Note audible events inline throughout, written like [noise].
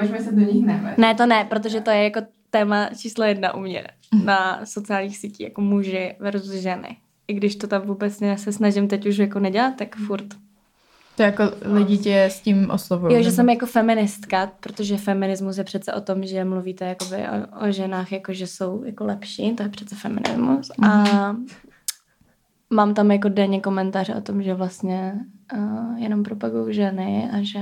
Můžeme se do nich nevést. Ne, to ne, protože to je jako téma číslo jedna u mě na sociálních sítích, jako muži versus ženy. I když to tam vůbec ne, se snažím teď už jako nedělat, tak furt. To jako lidi tě s tím oslovují. Jo, že jsem jako feministka, protože feminismus je přece o tom, že mluvíte jakoby o, o ženách, jako že jsou jako lepší, to je přece feminismus. A mám tam jako denně komentáře o tom, že vlastně uh, jenom propagují ženy a že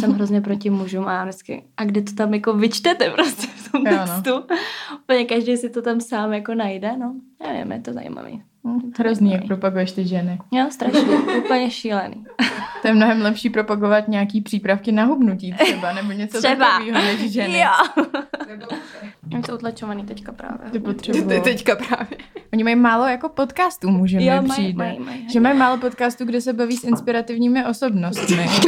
jsem hrozně [laughs] proti mužům a já vždycky, a kde to tam jako vyčtete prostě v tom Jo, no. textu. Úplně každý si to tam sám jako najde, no. Já nevím, je to zajímavý. Hm, Hrozný, jak propaguješ ty ženy. Jo, strašně, úplně šílený. To je mnohem lepší propagovat nějaký přípravky na hubnutí třeba, nebo něco Třeba. takového než ženy. Jo. Nebo Oni jsou utlačovaný teďka právě. Ty Ty potřebují. teďka právě. Oni mají málo jako podcastů, můžeme Jo, mi přijde. mají- mají že mají málo podcastů, kde se baví s inspirativními osobnostmi. [laughs]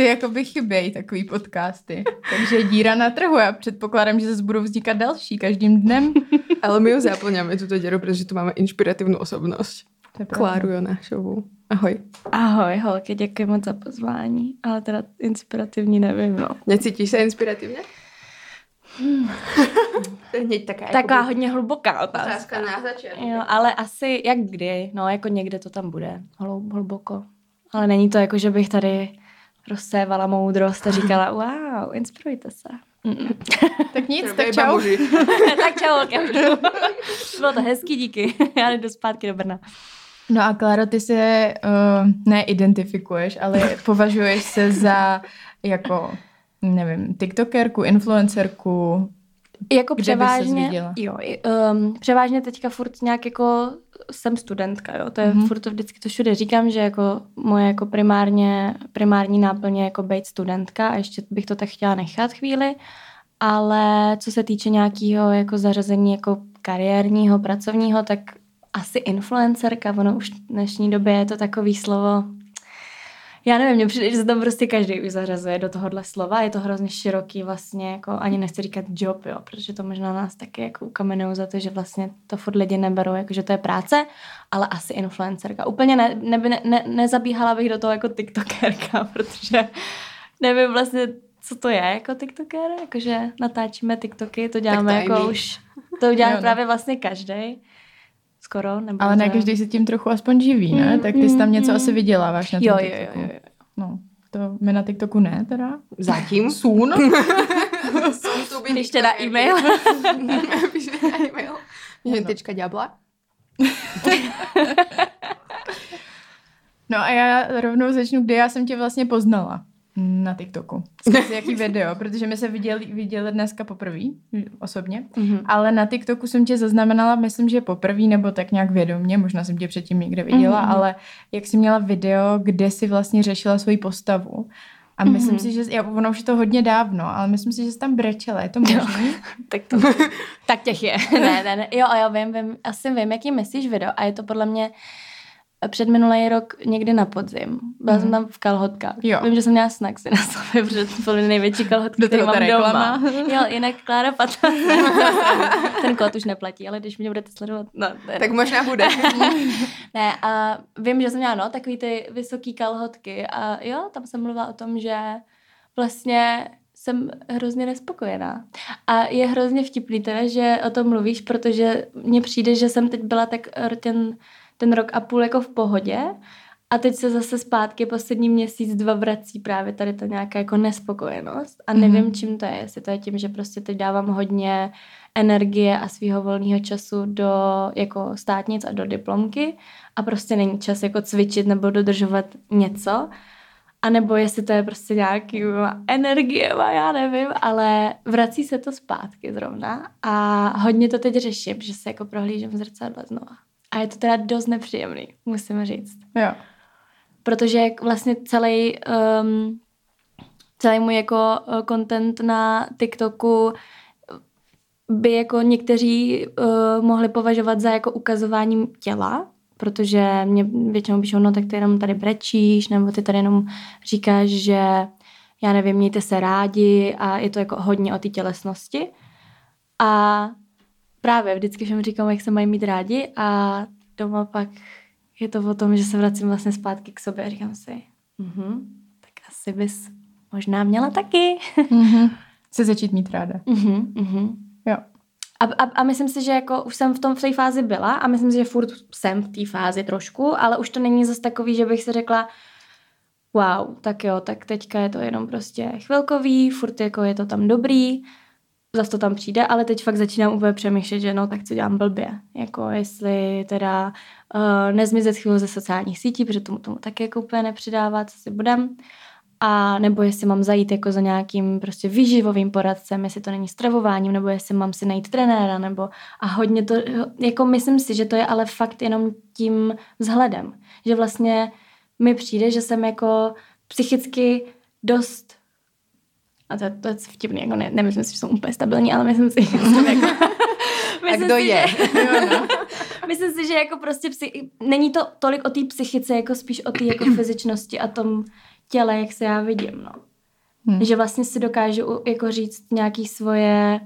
Ty jako by chybějí takový podcasty. Takže díra na trhu. Já předpokládám, že zase budou vznikat další každým dnem. [laughs] Ale my ju zaplňame, túto dieru, pretože tu máme. To je pravda. Kláru Jonášovou. Ahoj. Ahoj, holky, děkuji moc za pozvání, ale teda inspirativní nevím, no. Necítíš sa inspiratívne? to je hneď taká, Taková jakoby hodně hluboká otázka. otázka na. Jo, ale asi jak kdy, no jako někde to tam bude, hluboko. Ale není to jako, že bych tady rozsévala moudrost a říkala, wow, inspirujte se. Mm-mm. [laughs] Tak nic, tak čau. [laughs] tak čau. [laughs] Bylo to hezký, díky. Já jdu zpátky do Brna. No a Kláro, ty se uh, neidentifikuješ, ale považuješ se za jako, nevím, tiktokerku, influencerku. Jako Kde převážně, jo, um, převážně teďka furt nějak jako jsem studentka, jo, to je Mhm. mm-hmm. furt to vždycky to všude říkám, že jako moje jako primárně, primární náplně je jako být studentka a ještě bych to tak chtěla nechat chvíli, ale co se týče nějakého jako zařazení jako kariérního, pracovního, tak asi influencerka, ono už v dnešní době je to takový slovo, já nevím, mně přijde, že se tam prostě každý už zařazuje do tohohle slova. Je to hrozně široký vlastně, jako ani nechci říkat job, jo, protože to možná nás taky jako ukamenují za to, že vlastně to furt lidi neberou, jako že to je práce, ale asi influencerka. Úplně ne, ne, ne, ne, nezabíhala bych do toho jako tiktokerka, [laughs] protože nevím vlastně, co to je jako tiktoker, jakože natáčíme tiktoky, to děláme to jako už, to dělá Jo, no. právě vlastně každý. Skoro, nebo Ale ne že- každý se tím trochu aspoň živí, ne? Mm, Tak ty jsi tam mm, něco mm. asi vyděláváš na tom Jo, jo, jo, TikToku. jo, jo. No, to my na TikToku ne teda. Zatím. [laughs] Sun? [laughs] Pište na e-mail. [laughs] Píšte na e-mail. Žentička ďabla. No a já rovnou začnu, kde já jsem tě vlastně poznala na TikToku. Skrz jaký [laughs] video, protože my se viděli, viděli dneska poprvé, osobně, Mhm. ale na TikToku jsem tě zaznamenala, myslím, že poprvé, nebo tak nějak vědomě, možná jsem tě předtím někde viděla, Mhm. ale jak jsi měla video, kde si vlastně řešila svoji postavu. A myslím Mhm. si, že, já, ono už je to hodně dávno, ale myslím si, že jsi tam brečela, je to možný? [laughs] Tak to, [laughs] tak těch je. ne, ne, ne. Jo, a já vím, vím, asi vím, jaký myslíš video. A je to podle mě před minulý rok někdy na podzim. Byla Mhm. jsem tam v kalhotkách. Jo. Vím, že jsem měla snaxy na sobě, protože to byly největší kalhotky, Do které mám reklama. doma. Jo, jinak Klára Pata. [laughs] Ten kód už neplatí, ale když mě budete sledovat, no, Tak možná bude. [laughs] ne, a vím, že jsem měla, no, takový ty vysoký kalhotky a jo, tam jsem mluvila o tom, že vlastně jsem hrozně nespokojená. A je hrozně vtipný teda, že o tom mluvíš, protože mně přijde, že jsem teď byla tak ten, ten rok a půl jako v pohodě a teď se zase zpátky poslední měsíc, dva vrací právě tady ta nějaká jako nespokojenost a nevím, Mhm. čím to je. Jestli to je tím, že prostě teď dávám hodně energie a svého volného času do jako státnic a do diplomky a prostě není čas jako cvičit nebo dodržovat něco. A nebo jestli to je prostě nějaký energie, já nevím, ale vrací se to zpátky zrovna a hodně to teď řeším, že se jako prohlížím v zrcadle znova. A je to teda dost nepříjemný, musím říct. Jo. Protože vlastně celý, um, celý můj jako uh, content na TikToku by jako někteří uh, mohli považovat za jako ukazování těla, protože mě většinou píšou, no tak ty jenom tady brečíš, nebo ty tady jenom říkáš, že já nevím, mějte se rádi a je to jako hodně o té tělesnosti. A právě vždycky všem říkám, jak se mají mít rádi a doma pak je to o tom, že se vracím vlastně zpátky k sobě a říkám si, mhm, tak asi bys možná měla taky. [laughs] Mm-hmm. Se začít mít ráda. Mhm, mhm. Jo. A, a, a myslím si, že jako už jsem v tom v té fázi byla a myslím si, že furt jsem v té fázi trošku, ale už to není zase takový, že bych si řekla, wow, tak jo, tak teďka je to jenom prostě chvilkový, furt jako je to tam dobrý, zase to tam přijde, ale teď fakt začínám úplně přemýšlet, že no, tak co dělám blbě. Jako jestli teda uh, nezmizet chvíli ze sociálních sítí, protože tomu, tomu taky jako úplně nepřidává, co si budem. A nebo jestli mám zajít jako za nějakým prostě výživovým poradcem, jestli to není stravováním, nebo jestli mám si najít trenéra, nebo a hodně to, jako myslím si, že to je ale fakt jenom tím vzhledem. Že vlastně mi přijde, že jsem jako psychicky dost a to, to je vtipný, jako ne, nemyslím si, že jsou úplně stabilní, ale myslím si, [laughs] že jsem jako... A [laughs] kdo si, je? Že, [laughs] myslím si, že jako prostě psy, není to tolik o té psychice, jako spíš o té jako [clears throat] fyzičnosti a tom těle, jak se já vidím, no. Hmm. Že vlastně si dokážu jako říct nějaký svoje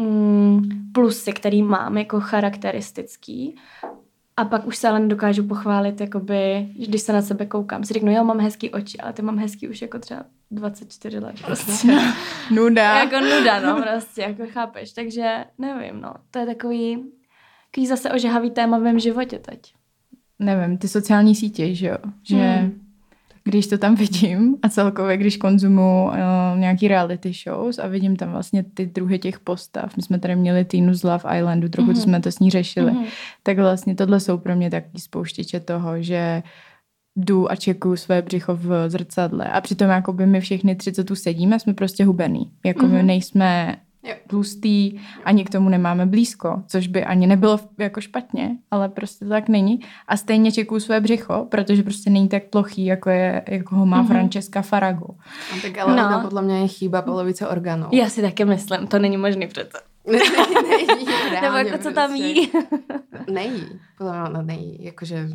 mm, plusy, který mám jako charakteristický a pak už se ale nedokážu pochválit, jakoby, když se na sebe koukám. Si řeknu, jo, mám hezký oči, ale ty mám hezký už jako třeba 24 let. Prostě. [laughs] nuda. jako nuda, no, prostě, jako chápeš. Takže nevím, no. To je takový, takový zase ožehavý téma v mém životě teď. Nevím, ty sociální sítě, že jo? Že hmm když to tam [laughs] vidím a celkově, když konzumuju uh, nějaký reality shows a vidím tam vlastně ty druhy těch postav, my jsme tady měli Týnu z Love Islandu, trochu mm-hmm. jsme to s ní řešili, mm-hmm. tak vlastně tohle jsou pro mě taky spouštěče toho, že jdu a čekuju své břicho v zrcadle a přitom jako by my všechny tři, co tu sedíme, jsme prostě hubený. Jako mm-hmm. my mhm. nejsme jo. tlustý, ani k tomu nemáme blízko, což by ani nebylo jako špatně, ale prostě to tak není. A stejně čekuju své břicho, protože prostě není tak plochý, jako, je, jako ho má mm-hmm. Francesca Farago. No, tak ale no. podle mě je chýba polovice orgánů. Já si taky myslím, to není možný přece. [laughs] nejí, Nebo jako co tam prostě. jí. [laughs] nejí, podle mě nejí, jakože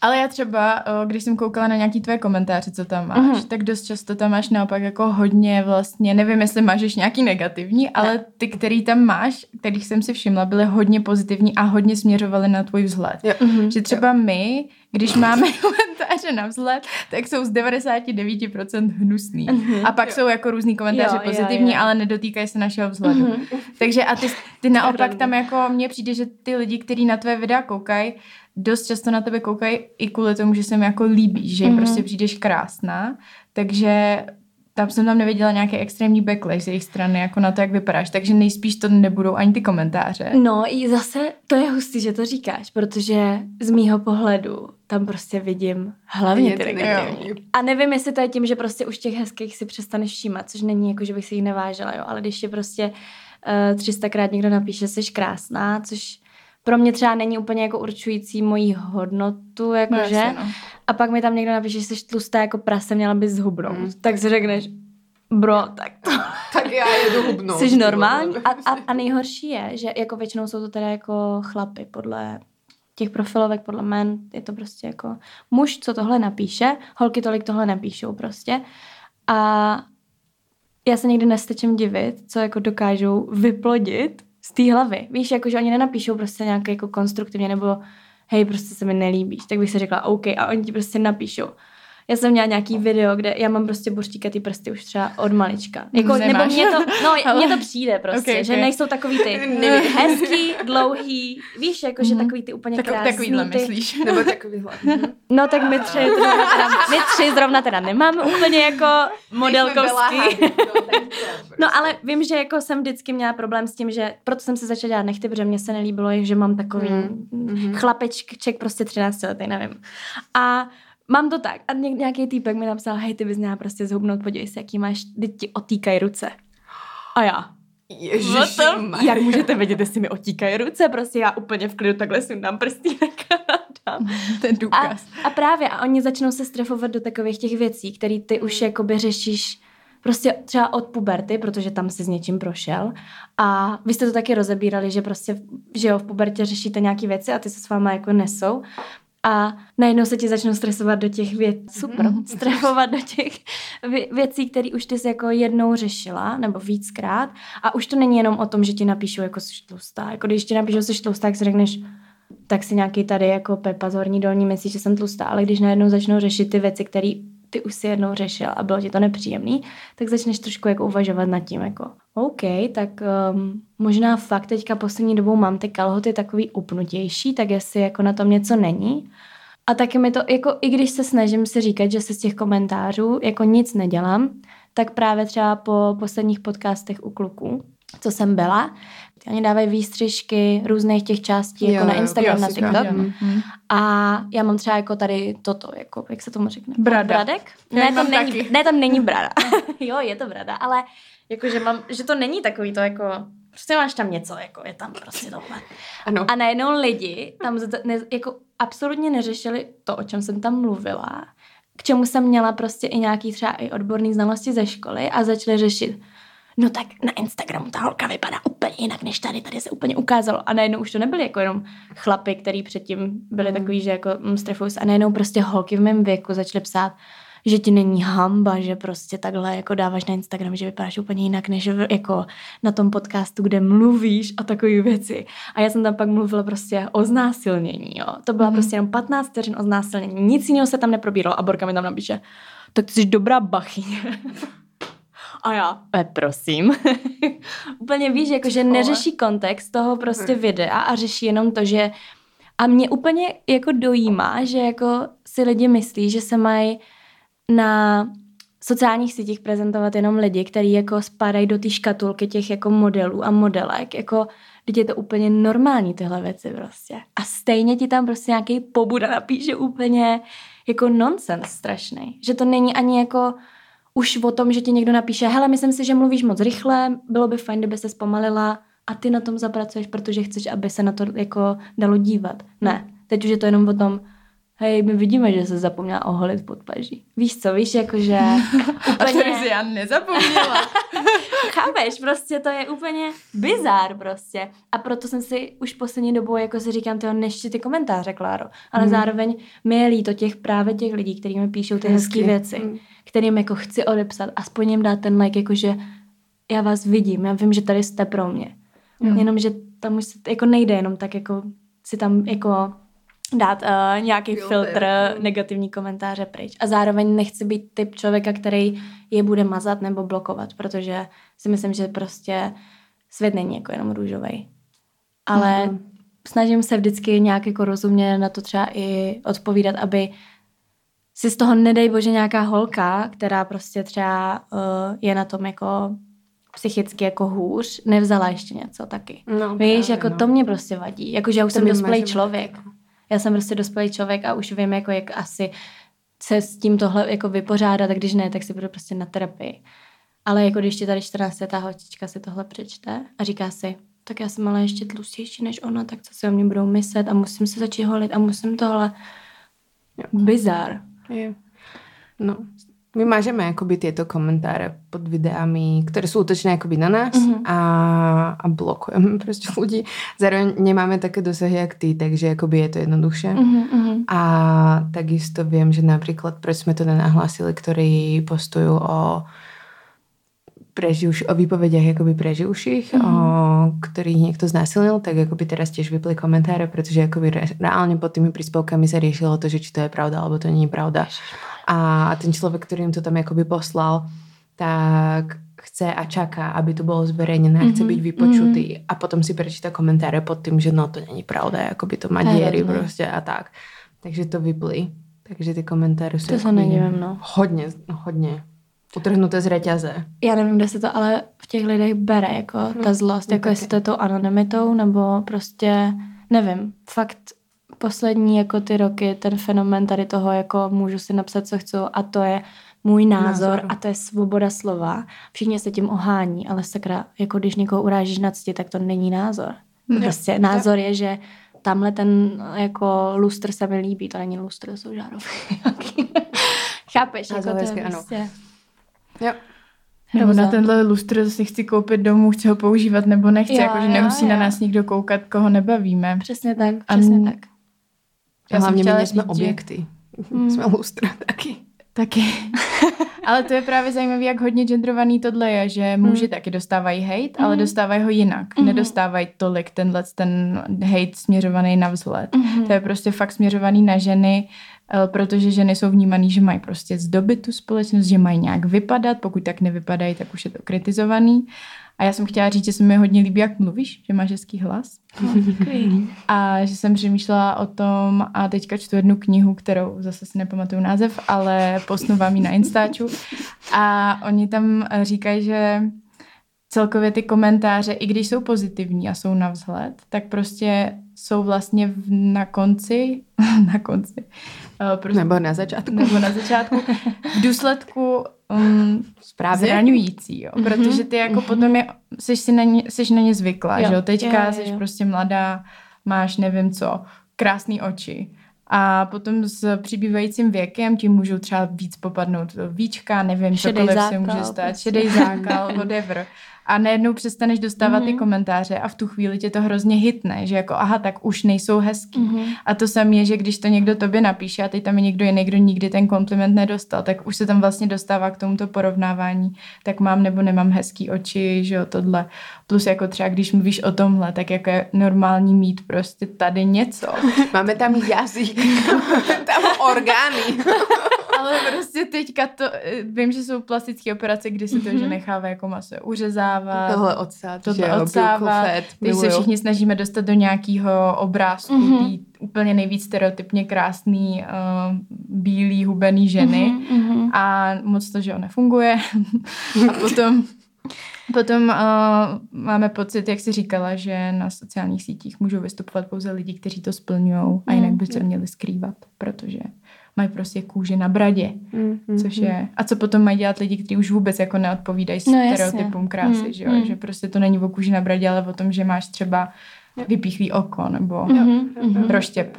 ale já třeba, když jsem koukala na nějaký tvoje komentáře, co tam máš, mm-hmm. tak dost často tam máš naopak jako hodně vlastně, nevím, jestli máš nějaký negativní, ale ty, který tam máš, kterých jsem si všimla, byly hodně pozitivní a hodně směřovaly na tvůj vzhled. Jo. Mm-hmm. Že třeba jo. my, když máme [laughs] komentáře na vzhled, tak jsou z 99% hnusný. Mm-hmm. A pak jo. jsou jako různý komentáře jo, pozitivní, jo, jo. ale nedotýkají se našeho vzhledu. Mm-hmm. Takže a ty, ty naopak tam jako, mně přijde, že ty lidi, kteří na tvé videa koukají, dost často na tebe koukají i kvůli tomu, že se mi jako líbí, že jim mm-hmm. prostě přijdeš krásná, takže tam jsem tam neviděla nějaký extrémní backlash z jejich strany, jako na to, jak vypadáš, takže nejspíš to nebudou ani ty komentáře. No i zase to je hustý, že to říkáš, protože z mýho pohledu tam prostě vidím hlavně ty negativní. A nevím, jestli to je tím, že prostě už těch hezkých si přestaneš všímat, což není jako, že bych si jich nevážila, jo, ale když je prostě uh, 300krát někdo napíše, jsi krásná, což pro mě třeba není úplně jako určující moji hodnotu, jakože. No, no. A pak mi tam někdo napíše, že jsi tlustá jako prase, měla bys zhubnout. Mm. Tak si řekneš, bro, tak to... [laughs] tak já jedu hubnout. Jsi normální. A, a, [laughs] a nejhorší je, že jako většinou jsou to teda jako chlapy podle těch profilovek, podle men, je to prostě jako muž, co tohle napíše, holky tolik tohle nepíšou prostě. A já se někdy nestečem divit, co jako dokážou vyplodit z té hlavy. Víš, jako, že oni nenapíšou prostě nějaké jako konstruktivně nebo hej, prostě se mi nelíbíš, tak bych si řekla OK a oni ti prostě napíšou já jsem měla nějaký video, kde já mám prostě ty prsty už třeba od malička. Jako, nebo mě to, no, [laughs] mně to přijde prostě, okay, že okay. nejsou takový ty [laughs] hezký, dlouhý, víš, jako, že mhm. takový ty úplně tak, krásný. Takovýhle ty... myslíš. [laughs] Nebo takovýhle. No tak my tři, teda, my tři zrovna teda nemáme úplně jako modelkovský. No ale vím, že jako jsem vždycky měla problém s tím, že proto jsem se začala dělat nechty, protože mě se nelíbilo, že mám takový mm. chlapeček prostě 13 letý, nevím. A Mám to tak. A nějaký týpek mi napsal, hej, ty bys měla prostě zhubnout, podívej se, jaký máš, teď ti otýkají ruce. A já. Ježiši, Jak můžete vědět, jestli mi otíkají ruce? Prostě já úplně v klidu takhle sundám prstínek [laughs] a Ten důkaz. A, a právě, a oni začnou se strefovat do takových těch věcí, které ty už jakoby řešíš prostě třeba od puberty, protože tam si s něčím prošel. A vy jste to taky rozebírali, že prostě, že jo, v pubertě řešíte nějaké věci a ty se s váma jako nesou a najednou se ti začnou stresovat do těch věcí, super, mhm. [laughs] stresovat do těch věcí, které už ty jsi jako jednou řešila, nebo víckrát a už to není jenom o tom, že ti napíšu jako jsi tlustá, jako když ti napíšu, že jsi tlustá, tak si řekneš, tak si nějaký tady jako Pepa z horní dolní myslí, že jsem tlustá, ale když najednou začnou řešit ty věci, které ty už si jednou řešil a bylo ti to nepříjemný, tak začneš trošku jako uvažovat nad tím, jako OK, tak um, možná fakt teďka poslední dobou mám ty kalhoty takový upnutější, tak jestli jako na tom něco není. A taky mi to, jako i když se snažím si říkat, že se z těch komentářů jako nic nedělám, tak právě třeba po posledních podcastech u kluků, co jsem byla, Oni dávají výstřižky různých těch částí, jako jo, na Instagram, na TikTok. Mm. A já mám třeba jako tady toto, jako, jak se tomu řekne? Brada. Bradek? Ne, to není, taky. ne, to není brada. [laughs] [laughs] jo, je to brada, ale jako, že, mám, že to není takový to jako, prostě máš tam něco, jako je tam prostě tohle. Ano. A najednou lidi tam ne, jako absolutně neřešili to, o čem jsem tam mluvila, k čemu jsem měla prostě i nějaký třeba i odborný znalosti ze školy a začali řešit, no tak na Instagramu ta holka vypadá úplně jinak, než tady, tady se úplně ukázalo. A najednou už to nebyly jako jenom chlapy, který předtím byli mm. takový, že jako mm, strefus, a najednou prostě holky v mém věku začaly psát, že ti není hamba, že prostě takhle jako dáváš na Instagram, že vypadáš úplně jinak, než v, jako na tom podcastu, kde mluvíš a takové věci. A já jsem tam pak mluvila prostě o znásilnění, jo. To byla mm-hmm. prostě jenom 15 vteřin o znásilnění. Nic jiného se tam neprobíralo a Borka mi tam napíše, tak ty jsi dobrá bachyně. [laughs] A já, e, prosím. [laughs] úplně víš, jako, že neřeší kontext toho prostě hmm. videa a řeší jenom to, že a mě úplně jako dojímá, že jako si lidi myslí, že se mají na sociálních sítích prezentovat jenom lidi, kteří jako spadají do té škatulky těch jako modelů a modelek, jako Teď je to úplně normální tyhle věci prostě. A stejně ti tam prostě nějaký pobuda napíše úplně jako nonsens strašný. Že to není ani jako už o tom, že ti někdo napíše, hele, myslím si, že mluvíš moc rychle, bylo by fajn, kdyby se zpomalila a ty na tom zapracuješ, protože chceš, aby se na to jako dalo dívat. Ne, teď už je to jenom o tom, hej, my vidíme, že se zapomněla oholit pod paží. Víš co, víš, jakože úplně... [laughs] A to si já nezapomněla. [laughs] Chápeš, prostě to je úplně bizár prostě. A proto jsem si už poslední dobou, jako si říkám, tyho nešti ty komentáře, Kláro. Ale hmm. zároveň mi je líto těch právě těch lidí, kteří mi píšou ty hezké věci, hmm. kterým jako chci odepsat, aspoň jim dát ten like, jakože já vás vidím, já vím, že tady jste pro mě. Hmm. Jenomže tam už se, jako nejde jenom tak jako si tam jako dát uh, nějaký filtr, filtr negativní komentáře pryč. A zároveň nechci být typ člověka, který je bude mazat nebo blokovat, protože si myslím, že prostě svět není jako jenom růžový. Ale mm. snažím se vždycky nějak jako rozumně na to třeba i odpovídat, aby si z toho nedej bože nějaká holka, která prostě třeba uh, je na tom jako psychicky jako hůř, nevzala ještě něco taky. No, Víš, právě, jako no. to mě prostě vadí. Jakože já už to jsem dospělý člověk. Jako já jsem prostě dospělý člověk a už vím, jako jak asi se s tím tohle jako vypořádat, a když ne, tak si budu prostě na terapii. Ale jako když ti tady 14 ta holčička si tohle přečte a říká si, tak já jsem ale ještě tlustější než ona, tak co si o mě budou myslet a musím se začít holit a musím tohle. Bizar. Je. No, my mážeme akoby tieto komentáre pod videami, ktoré sú útočné akoby na nás mm-hmm. a, a blokujeme [laughs] prostě ľudí. Zároveň nemáme také dosahy jak ty, takže akoby je to jednoduchšie. Mm-hmm. A takisto viem, že napríklad, proč sme to nenahlásili, ktorí postujú o preživš, o výpovediach jakoby preživších, mm-hmm. o ktorých niekto znásilnil, tak akoby teraz tiež vypli komentáre, pretože akoby re, reálne pod tými príspevkami sa riešilo to, že či to je pravda, alebo to není pravda. Ježiš a ten človek, ktorý im to tam jakoby poslal, tak chce a čaká, aby to bolo zverejnené, mm-hmm. chce byť vypočutý mm-hmm. a potom si prečíta komentáře pod tým, že no to není pravda, jakoby to má diery prostě a tak. Takže to vypli. Takže ty komentáře jsou to se nedivím, no. hodně, hodně utrhnuté z řetěze. Já nevím, kde se to ale v těch lidech bere, jako no, ta zlost, jako jestli to je tou anonymitou, nebo prostě, nevím, fakt poslední jako ty roky ten fenomen tady toho, jako můžu si napsat, co chci a to je můj názor, názor a to je svoboda slova. Všichni se tím ohání, ale sakra, jako když někoho urážíš na cti, tak to není názor. Ne. Prostě názor je, že tamhle ten jako lustr se mi líbí, to není lustr, to jsou žárovky. [laughs] Chápeš? Jako to je prostě... Jo. Nebo na tenhle lustr si chci koupit domů, chci ho používat nebo nechci, jakože nemusí jo. na nás nikdo koukat, koho nebavíme. Přesně tak, přesně a tak. Já hlavně my nejsme objekty. Hmm. Jsme lustra taky. Taky. [laughs] ale to je právě zajímavé, jak hodně genderovaný tohle je, že muži hmm. taky dostávají hate, hmm. ale dostávají ho jinak. Hmm. Nedostávají tolik tenhle ten hate směřovaný na vzhled. Hmm. To je prostě fakt směřovaný na ženy, eh, protože ženy jsou vnímaný, že mají prostě zdobit tu společnost, že mají nějak vypadat, pokud tak nevypadají, tak už je to kritizovaný. A já jsem chtěla říct, že se mi hodně líbí, jak mluvíš, že máš hezký hlas. Děkuji. A že jsem přemýšlela o tom a teďka čtu jednu knihu, kterou zase si nepamatuju název, ale posnu vám ji na Instaču. A oni tam říkají, že celkově ty komentáře, i když jsou pozitivní a jsou na vzhled, tak prostě jsou vlastně v, na konci, [laughs] na konci. Uh, prostě, nebo na začátku. Nebo na začátku. V důsledku um, Správně. zraňující, jo. Mm-hmm. Protože ty jako mm-hmm. potom je, jsi, si na ně, jsi na ně zvykla, jo. že jo. Teďka jo, jo, jsi prostě mladá, máš nevím co, krásné oči. A potom s přibývajícím věkem ti můžou třeba víc popadnout víčka, nevím, šedej cokoliv zákal, se může stát, prostě. šedej zákal, [laughs] whatever a najednou přestaneš dostávat mm-hmm. ty mhm. komentáře a v tu chvíli tě to hrozně hitne, že jako aha, tak už nejsou hezký. Mm-hmm. A to samé je, že když to někdo tobě napíše a teď tam je někdo jiný, kdo nikdy ten kompliment nedostal, tak už se tam vlastně dostává k tomuto porovnávání, tak mám nebo nemám hezký oči, že jo, tohle. Plus jako třeba, když mluvíš o tomhle, tak jako je normální mít prostě tady něco. [laughs] Máme tam jazyk, [laughs] tam orgány. Ale prostě teďka to, eh, vím, že jsou plastické operace, kdy se to, mm-hmm. že nechává jako maso uřezávat. Tohle odsát, tohle že odsávat. Teď se všichni snažíme dostat do nějakého obrázku mm-hmm. úplně nejvíc stereotypně krásný uh, bílý hubený ženy mm-hmm. a moc to, že on nefunguje. a potom Potom uh, máme pocit, jak jsi říkala, že na sociálních sítích můžou vystupovat pouze lidi, kteří to splňují a jinak by se měli skrývat, protože mají prostě kůži na bradě, mm, mm, což je... A co potom mají dělat lidi, kteří už vůbec jako neodpovídají no, stereotypům krásy, mm, že jo? Mm. Že prostě to není o kůži na bradě, ale o tom, že máš třeba vypíchlý oko nebo mm, mm, roštěp.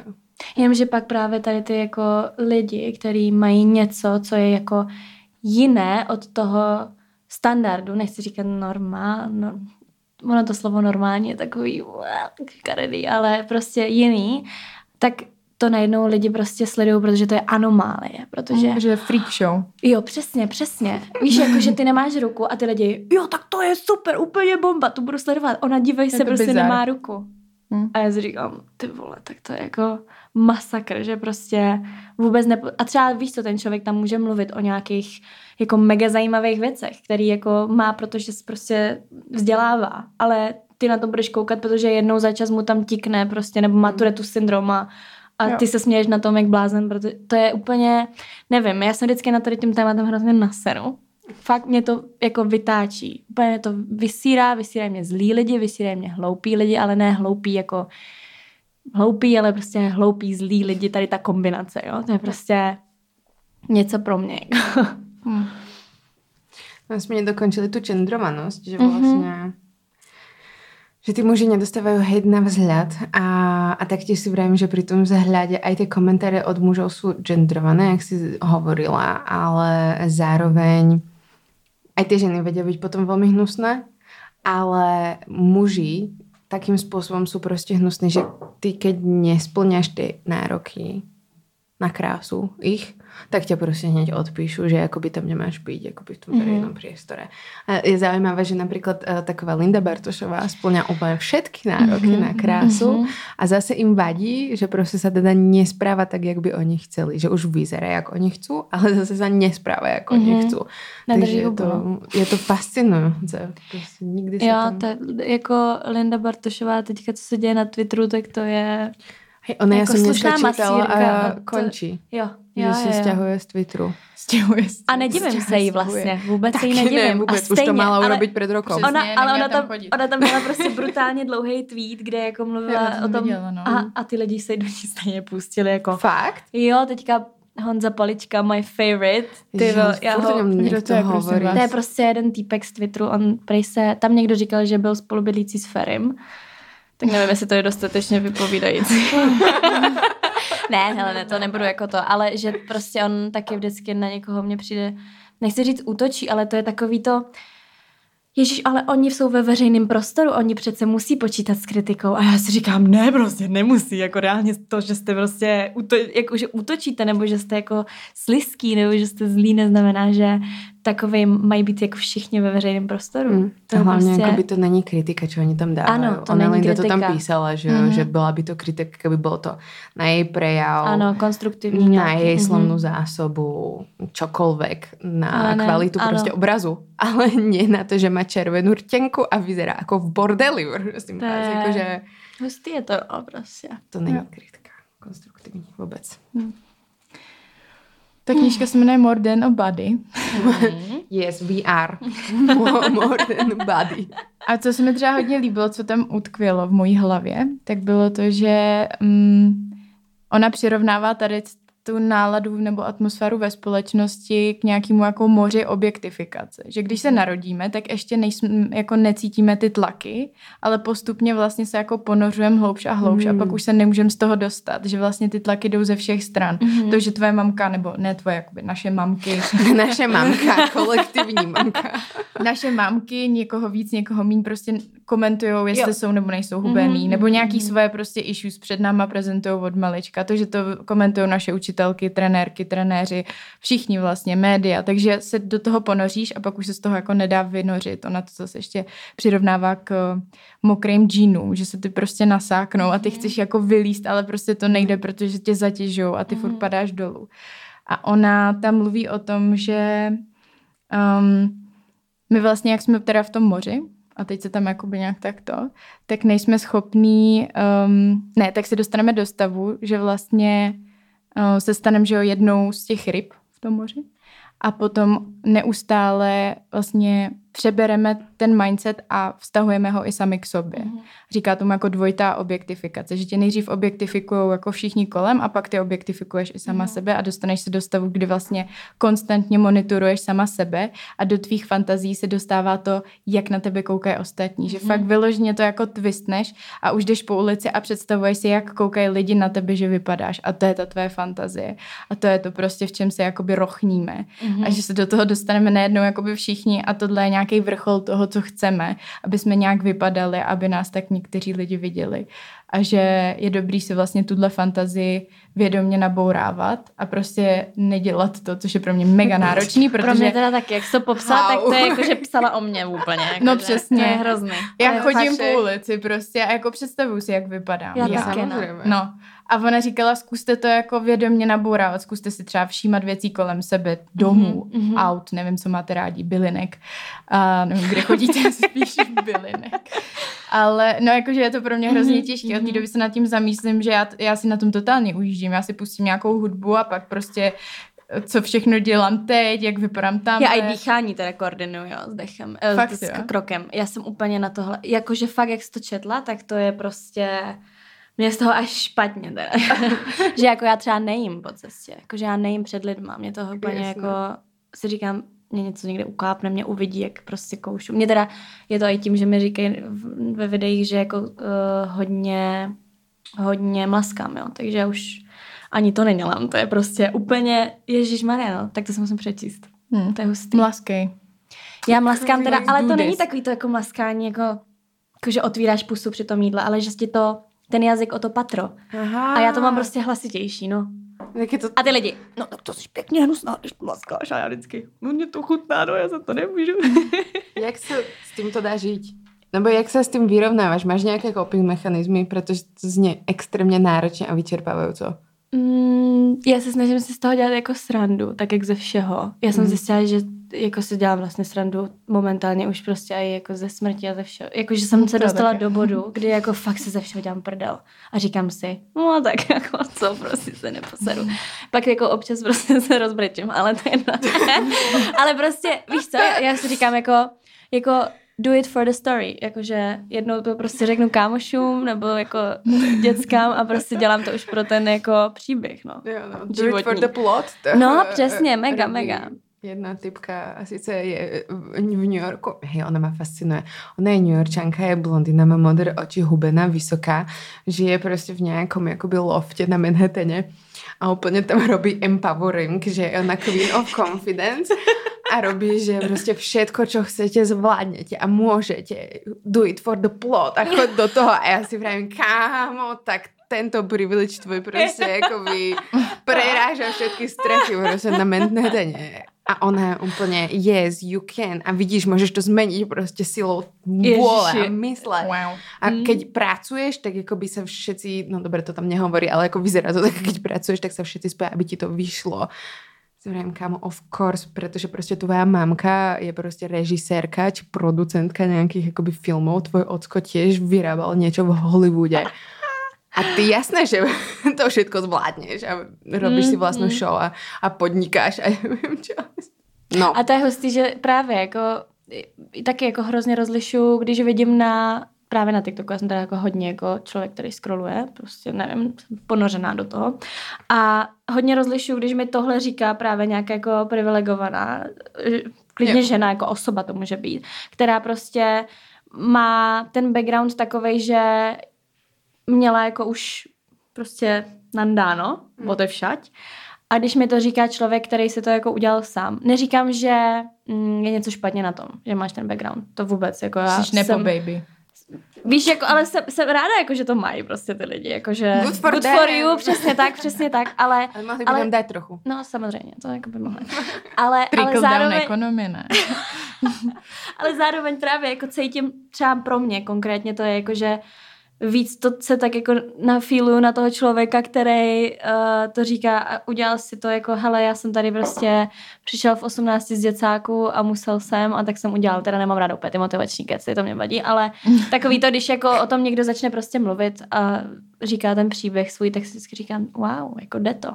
Jenomže pak právě tady ty jako lidi, kteří mají něco, co je jako jiné od toho standardu, nechci říkat normál, no, ono to slovo normálně je takový karedý, ale prostě jiný, tak to najednou lidi prostě sledují, protože to je anomálie, protože... Mm, že je freak show. Jo, přesně, přesně. Víš, jako, že ty nemáš ruku a ty lidi, jo, tak to je super, úplně bomba, tu budu sledovat. Ona dívej se, prostě bizar. nemá ruku. Hmm. A já si říkám, ty vole, tak to je jako masakr, že prostě vůbec nepo... A třeba víš co, ten člověk tam může mluvit o nějakých jako mega zajímavých věcech, který jako má, protože se prostě vzdělává, ale ty na to budeš koukat, protože jednou za čas mu tam tikne prostě, nebo má tu syndrom a ty se směješ na tom, jak blázen, protože to je úplně, nevím, já jsem vždycky na tady tím tématem hrozně naseru. Fakt mě to jako vytáčí. Úplně mě to vysírá, vysírají mě zlí lidi, vysírají mě hloupí lidi, ale ne hloupí jako hloupí, ale prostě hloupí, zlí lidi, tady ta kombinace, jo. To je prostě něco pro mě. hmm. No, jsme dokončili tu čendrovanost, že mhm. vlastně mm-hmm že tí muži nedostávajú hejt na vzhľad a, a taktiež si vravím, že pri tom vzhľade aj tie komentáre od mužov sú gendrované, jak si hovorila, ale zároveň aj tie ženy vedia byť potom veľmi hnusné, ale muži takým spôsobom sú proste hnusní, že ty keď nesplňaš tie nároky na krásu ich, tak ťa prostě hneď odpíšu, že akoby tam nemáš byť akoby v tom mm-hmm. verejnom priestore. A je zaujímavé, že napríklad uh, taková Linda Bartošová splňa úplne všetky nároky mm-hmm. na krásu mm-hmm. a zase im vadí, že prostě sa teda nespráva tak, jak by oni chceli. Že už vyzerá, jak oni chcú, ale zase sa nespráva, jak mm-hmm. oni mhm. chcú. Takže je to, je to fascinující. Prostě nikdy jo, tam... ta, jako Linda Bartošová teďka, co se děje na Twitteru, tak to je Hej, ona jako já jsem dneska a končí. To, jo, jo, že se stěhuje z Twitteru. Stěhuje z A nedivím se jí vlastně, vůbec se jí nedivím. Ne, vůbec, a stejně, už to mála urobit před rokem. Ona, ale ona tam, ona tam měla prostě brutálně dlouhý tweet, kde jako mluvila o tom viděla, no. a, a ty lidi se do ní stejně pustili. Jako, Fakt? Jo, teďka Honza Polička, my favorite. Ty vo, já ho, to, to, je prostě, to je prostě jeden týpek z Twitteru, on prej se, tam někdo říkal, že byl spolubydlící s Ferim tak nevím, jestli to je dostatečně vypovídající. [laughs] ne, hele, ne, to nebudu jako to, ale že prostě on taky vždycky na někoho mě přijde, nechci říct útočí, ale to je takový to, Ježíš, ale oni jsou ve veřejném prostoru, oni přece musí počítat s kritikou. A já si říkám, ne, prostě nemusí, jako reálně to, že jste prostě, jako, že útočíte, nebo že jste jako sliský, nebo že jste zlý, neznamená, že takový mají být jako všichni ve veřejném prostoru. Mm. To hlavně prostě... by to není kritika, čo oni tam dávají. Ano, to Ona není kritika. to tam písala, že, mm. že byla by to kritika, kdyby bylo to na její prejav, ano, konstruktivní na její mm. slovnú zásobu, čokoľvek, na ano, kvalitu ano. prostě obrazu, [laughs] ale nie na to, že má červenou rtěnku a vyzerá jako v bordeli. [laughs] Prosím, to je... Jako, že... Hustý je to prostě. To není kritika konstruktivní vůbec. Mm. Ta knížka se jmenuje More Than a Body. [laughs] yes, we are. More than a body. A co se mi třeba hodně líbilo, co tam utkvělo v mojí hlavě, tak bylo to, že mm, ona přirovnává tady tu náladu nebo atmosféru ve společnosti k nějakému jako moři objektifikace. Že když se narodíme, tak ještě nejsme, jako necítíme ty tlaky, ale postupně vlastně se jako ponořujeme hloubš a hloubš mm. a pak už se nemůžeme z toho dostat, že vlastně ty tlaky jdou ze všech stran. Mm. To, že tvoje mamka, nebo ne tvoje, jakoby naše mamky. [laughs] naše mamka, [laughs] kolektivní mamka. naše mamky někoho víc, někoho míň prostě komentují, jestli jo. jsou nebo nejsou hubený, mm. nebo nějaký mm. svoje prostě issues před náma prezentují od malička. To, že to komentují naše učitelé učitelky, trenérky, trenéři, všichni vlastně, média, takže se do toho ponoříš a pak už se z toho jako nedá vynořit. Ona to zase ještě přirovnává k mokrým džínům, že se ty prostě nasáknou a ty mhm. chceš jako vylíst, ale prostě to nejde, protože tě zatěžou a ty mm. furt mhm. padáš dolů. A ona tam mluví o tom, že um, my vlastně, jak jsme teda v tom moři, a teď se tam jakoby nějak takto, tak nejsme schopní, um, ne, tak se dostaneme do stavu, že vlastně Eh, se staneme, že jo, jednou z těch ryb v tom moři. A potom neustále vlastně přebereme ten mindset a vztahujeme ho i sami k sobě. Mm. Říká tomu jako dvojitá objektifikace, že tě nejdřív objektifikují jako všichni kolem a pak ty objektifikuješ i sama mm. sebe a dostaneš se do stavu, kdy vlastně konstantně monitoruješ sama sebe a do tvých fantazí se dostává to, jak na tebe koukají ostatní. Že mm. fakt vyloženě to jako twistneš a už jdeš po ulici a představuješ si, jak koukají lidi na tebe, že vypadáš a to je ta tvoje fantazie. A to je to prostě, v čem se jakoby rochníme. Mm. A že se do toho dostaneme najednou jakoby všichni a tohle je nějak nějaký vrchol toho, co chceme, aby jsme nějak vypadali, aby nás tak někteří lidi viděli. A že je dobrý si vlastně tuhle fantazii vědomě nabourávat a prostě nedělat to, což je pro mě mega [laughs] náročný, protože... Pro mě teda taky, jak to popsala, wow. tak to je jako, že psala o mě úplně. Jako, no přesně. To je hrozný. Já chodím po ulici prostě a jako představuju si, jak vypadám. Já, Já taky, no. no. A ona říkala, zkuste to jako vědomě nabourávat, zkuste si třeba všímat věcí kolem sebe, domů, mm-hmm. aut, nevím, co máte rádi, bylinek. A nevím, kde chodíte, [laughs] spíš bylinek. Ale no jakože je to pro mě hrozně mhm, těžké. Od té mhm. doby se nad tím zamýšlím, že já, já si na tom totálně ujíždím. Já si pustím nějakou hudbu a pak prostě co všechno dělám teď, jak vypadám tam. Já i dýchání teda koordinuju s dechem, eh, fakt, s, s krokem. Já jsem úplně na tohle, jakože fakt, jak jsi to četla, tak to je prostě mě z toho až špatně teda. [laughs] že jako já třeba nejím po cestě, jakože já nejím před lidma, mě to úplně jako si říkám, mě něco někde ukápne, mě uvidí, jak prostě koušu. Mě teda je to i tím, že mi říkají ve videích, že jako uh, hodně, hodně mlaskám, jo, takže já už ani to nedělám, to je prostě úplně, Ježíš no, tak to se musím přečíst. Hmm. To je hustý. Mlaskej. Já mlaskám teda, ale to není takový to jako mlaskání, jako, jako že otvíráš pusu při tom jídle, ale že ti to ten jazyk o to patro. Aha. A já to mám prostě hlasitější, no. Jak je to... A ty lidi, no tak to jsi pěkně hnusná, když to laskáš a já vždycky, no mě to chutná, no já za to nemůžu. [laughs] jak se s tím to dá žít? Nebo jak se s tím vyrovnáváš? Máš nějaké coping mechanizmy, protože to zní extrémně náročně a vyčerpávající. Mm, já se snažím si z toho dělat jako srandu, tak jak ze všeho. Já jsem mm. zjistila, že jako si dělám vlastně srandu momentálně už prostě i jako ze smrti a ze všeho. Jakože jsem no, se dostala taky. do bodu, [laughs] kdy jako fakt se ze všeho dělám prdel. A říkám si, no tak jako co, prostě se neposedu. Pak jako občas prostě [laughs] se rozbrečím, ale to je [laughs] Ale prostě, víš co, já si říkám jako, jako do it for the story, jakože jednou to prostě řeknu kámošům nebo jako dětskám a prostě dělám to už pro ten jako příběh, no. Jo, no. Do Životní. it for the plot. No, přesně, mega, mega jedna typka, a sice je v New Yorku, hej, ona ma fascinuje. Ona je New Yorkčanka, je blondýna, má modré oči, hubená, vysoká, žije prostě v nějakom jakoby lofte na Manhattane a úplně tam robí empowering, že je ona queen of confidence a robí, že prostě všetko, čo chcete, zvládnete a môžete. Do it for the plot a chod do toho. A já si pravím, kámo, tak tento privilege tvoj prostě jakoby preráža všetky strechy prostě na Manhattane A ona úplně, yes, you can. A vidíš, můžeš to změnit prostě silou vůle a mysle. Wow. A mm. keď pracuješ, tak jako by se všetci, no dobré, to tam nehovorí, ale jako vyzerá to tak, [laughs] keď pracuješ, tak se všetci spojí, aby ti to vyšlo. Vravím, kámo, of course, protože prostě tvoja mamka je prostě režisérka či producentka nějakých jakoby filmů, tvoj ocko tiež vyrábal něco v Hollywoode. [laughs] A ty jasné, že [laughs] to všetko zvládneš a robíš mm, si vlastnou mm. show a, a podnikáš a [laughs] nevím čo. No. A to je hustý, že právě jako taky jako hrozně rozlišu, když vidím na právě na TikToku, já jsem teda jako hodně jako člověk, který scrolluje, prostě nevím, ponořená do toho. A hodně rozlišu, když mi tohle říká právě nějaká jako privilegovaná, klidně žena, jako osoba to může být, která prostě má ten background takovej, že měla jako už prostě nandáno, hmm. všať. A když mi to říká člověk, který si to jako udělal sám, neříkám, že mm, je něco špatně na tom, že máš ten background. To vůbec. Jako já Jsi nepo jsem, baby. Víš, jako, ale jsem, jsem ráda, jako, že to mají prostě ty lidi. Jako, že good for, good for you, přesně tak, přesně tak. Ale, [laughs] ale mohli ale, dát trochu. No, samozřejmě, to jako by mohli. Ale, ale zároveň, economy, ne? [laughs] ale zároveň právě jako cítím třeba pro mě konkrétně to je jako, že víc to se tak jako nafíluju na toho člověka, který uh, to říká a udělal si to jako, hele, já jsem tady prostě přišel v 18 z děcáku a musel jsem a tak jsem udělal, teda nemám ráda úplně ty motivační keci, to mě vadí, ale [laughs] takový to, když jako o tom někdo začne prostě mluvit a říká ten příběh svůj, tak si vždycky říkám, wow, jako jde to.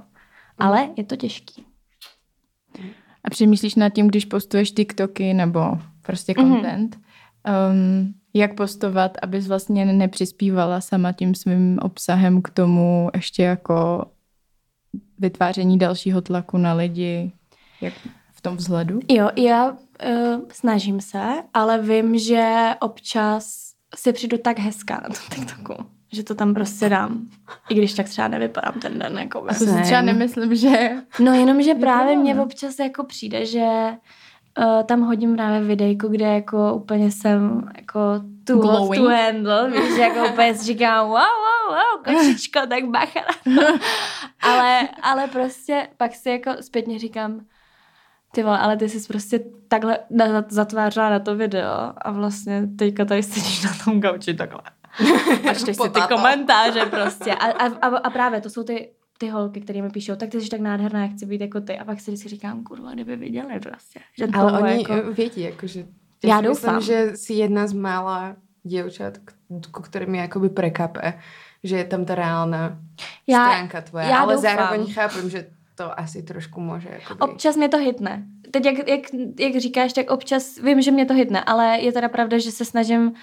Ale je to těžký. A přemýšlíš nad tím, když postuješ TikToky nebo prostě mhm. content, mm-hmm. um, jak postovat, abys vlastně nepřispívala sama tím svým obsahem k tomu ještě jako vytváření dalšího tlaku na lidi, jak v tom vzhledu? Jo, já uh, snažím se, ale vím, že občas si přijdu tak hezká na tom TikToku, že to tam prostě dám. I když tak třeba nevypadám ten den. Jako to si třeba nemyslím, že... No jenom, že právě mně občas jako přijde, že Uh, tam hodím právě videjku, kde jako úplně jsem jako tu Glowing. to handle, víš, jako úplně si říkám wow, wow, wow, kočičko, [laughs] tak bacha ale, ale prostě pak si jako zpětně říkám, ty vole, ale ty jsi prostě takhle zatvářila na to video a vlastně teďka tady sedíš na tom gauči takhle. [laughs] A čteš si ty komentáře prostě. A, a, a, a právě to jsou ty ty holky, které mi píšou, tak ty jsi tak nádherná, já chci být jako ty. A pak si vždycky říkám, kurva, kdyby viděli prostě. Že Ale oni jako... vědí, jakože já, já doufám. Myslím, že jsi jedna z mála děvčat, ku kterým je jakoby prekape, že je tam ta reálná já, stránka tvoje. Já Ale doufám. zároveň chápem, že to asi trošku může. Jakoby... Občas mě to hitne. Teď, jak, jak, jak říkáš, tak občas vím, že mě to hitne, ale je teda pravda, že se snažím,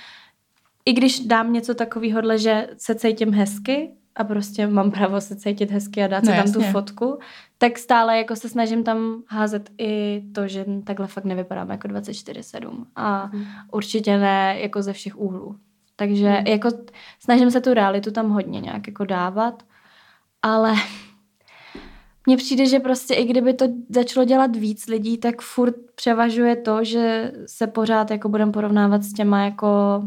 i když dám něco takového, že se cítím hezky, a prostě mám právo se cítit hezky a dát no, si tam jasně. tu fotku, tak stále jako se snažím tam házet i to, že takhle fakt nevypadám jako 24-7 a hmm. určitě ne jako ze všech úhlů. Takže hmm. jako snažím se tu realitu tam hodně nějak jako dávat, ale [laughs] mně přijde, že prostě i kdyby to začalo dělat víc lidí, tak furt převažuje to, že se pořád jako budeme porovnávat s těma jako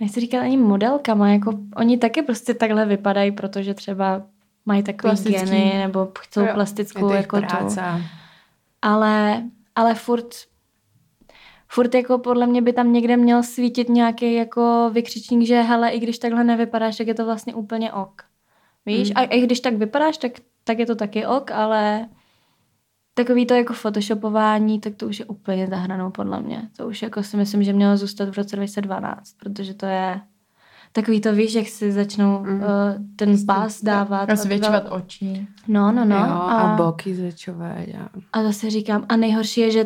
nechci říkat ani modelkama, jako oni taky prostě takhle vypadají, protože třeba mají takové geny nebo chcou jo, plastickou jako práce. to. Ale, ale furt furt jako podle mě by tam někde měl svítit nějaký jako vykřičník, že hele, i když takhle nevypadáš, tak je to vlastně úplně ok. Víš? Mm. A i když tak vypadáš, tak, tak je to taky ok, ale takový to jako photoshopování, tak to už je úplně za hranou podle mě. To už jako si myslím, že mělo zůstat v roce 2012, protože to je takový to, víš, jak si začnou mm. uh, ten pás dávat. Rozvětšovat dva... oči. No, no, no. Jo, a, a boky zvětšovat. Ja. A zase říkám, a nejhorší je, že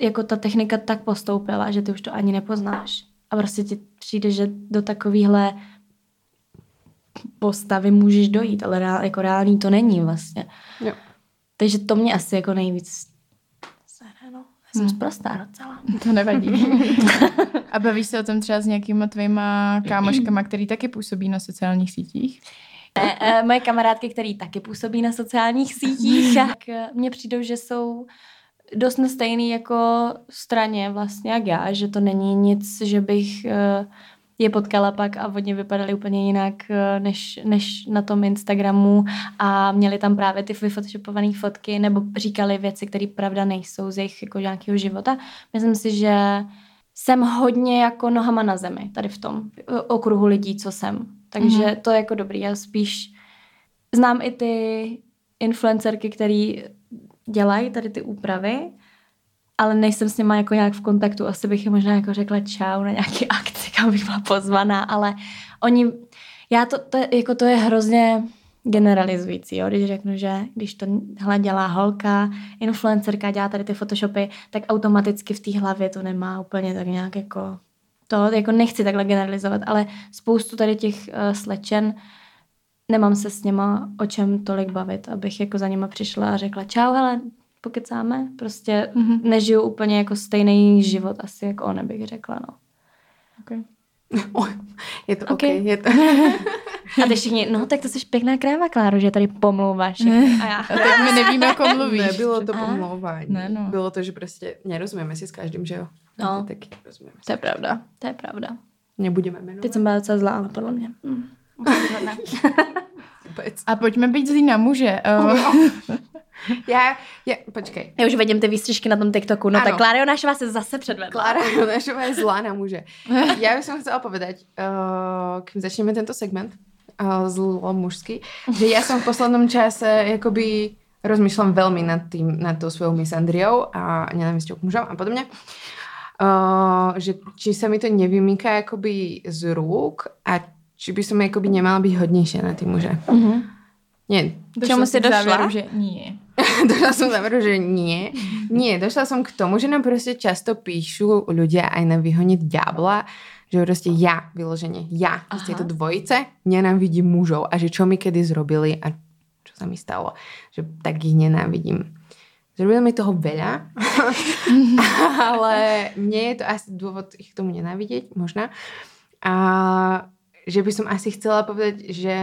jako ta technika tak postoupila, že ty už to ani nepoznáš. A prostě ti přijde, že do takovýhle postavy můžeš dojít, ale reál, jako reálný to není vlastně. Jo. Takže to mě asi jako nejvíc no. Já jsem hmm. zprostá docela. [laughs] To nevadí. [laughs] A bavíš se o tom třeba s nějakýma tvýma kámoškama, který taky působí na sociálních sítích? E, e, moje kamarádky, které taky působí na sociálních sítích, tak e, mně přijdou, že jsou dost na stejný jako straně vlastně jak já, že to není nic, že bych je potkala pak a oni vypadali úplně jinak eh, než, než na tom Instagramu a měli tam právě ty vyphotoshopované fotky nebo říkali věci, které pravda nejsou z jejich jako nějakého života. Myslím si, že jsem hodně jako nohama na zemi tady v tom okruhu lidí, co jsem. Takže mm-hmm. to je jako dobrý. Já spíš znám i ty influencerky, které dělají tady ty úpravy, ale nejsem s nima jako nějak v kontaktu. Asi bych jim možná jako řekla čau na nějaký [laughs] akci, kam bych byla pozvaná, ale oni, já to, to, jako to je hrozně generalizující, jo? když řeknu, že když to dělá holka, influencerka, dělá tady ty photoshopy, tak automaticky v té hlavě to nemá úplně tak nějak jako to, jako nechci takhle generalizovat, ale spoustu tady těch uh, slečen nemám se s něma o čem tolik bavit, abych jako za nima přišla a řekla čau, hele, pokecáme, prostě mm-hmm. nežiju úplně jako stejný život asi jako on, bych řekla, no. Okay. [laughs] Oh, je to okay. okay. Je to... [laughs] a ty všichni, no tak to jsi pěkná kráva, Kláro, že tady pomlouváš. [laughs] A, já. a tak my nevíme, jak mluvíš. Nebylo to pomlouvání. Ne, no. Bylo to, že prostě nerozumíme si s každým, že jo? No, taky rozumíme to je pravda, to je pravda. Nebudeme jmenovat. Teď jsem byla docela zlá, ale podle mě. Mm. a pojďme být zlý na muže. [laughs] Já, já, počkej. Já už vidím ty výstřižky na tom TikToku, no ano. tak Klára Jonášová se zase předvedla. Klára Jonášová je zlá na muže. [laughs] Já bych chcela povedať, uh, kým začneme tento segment, uh, zlo mužský, že já jsem v poslednom čase jakoby rozmýšľam veľmi nad tým, nad tou svojou misandriou a nenávisťou k mužom a podobně. Uh, že či sa mi to nevymýka jakoby z rúk a či by som jakoby nemala byť hodnější na ty muže. Mm-hmm. Nie. Čemu si došla? Závěru, že nie. [laughs] došla som záveru, že nie. Nie, došla som k tomu, že nám prostě často píšu ľudia aj na vyhoniť ďábla, že prostě ja, vyloženie, ja, z tejto dvojice nenávidím mužov a že čo mi kedy zrobili a čo sa mi stalo, že tak ich nenávidím. Zrobili mi toho veľa, [laughs] ale nie je to asi dôvod ich k tomu nenávidieť, možná. A že by som asi chcela povedať, že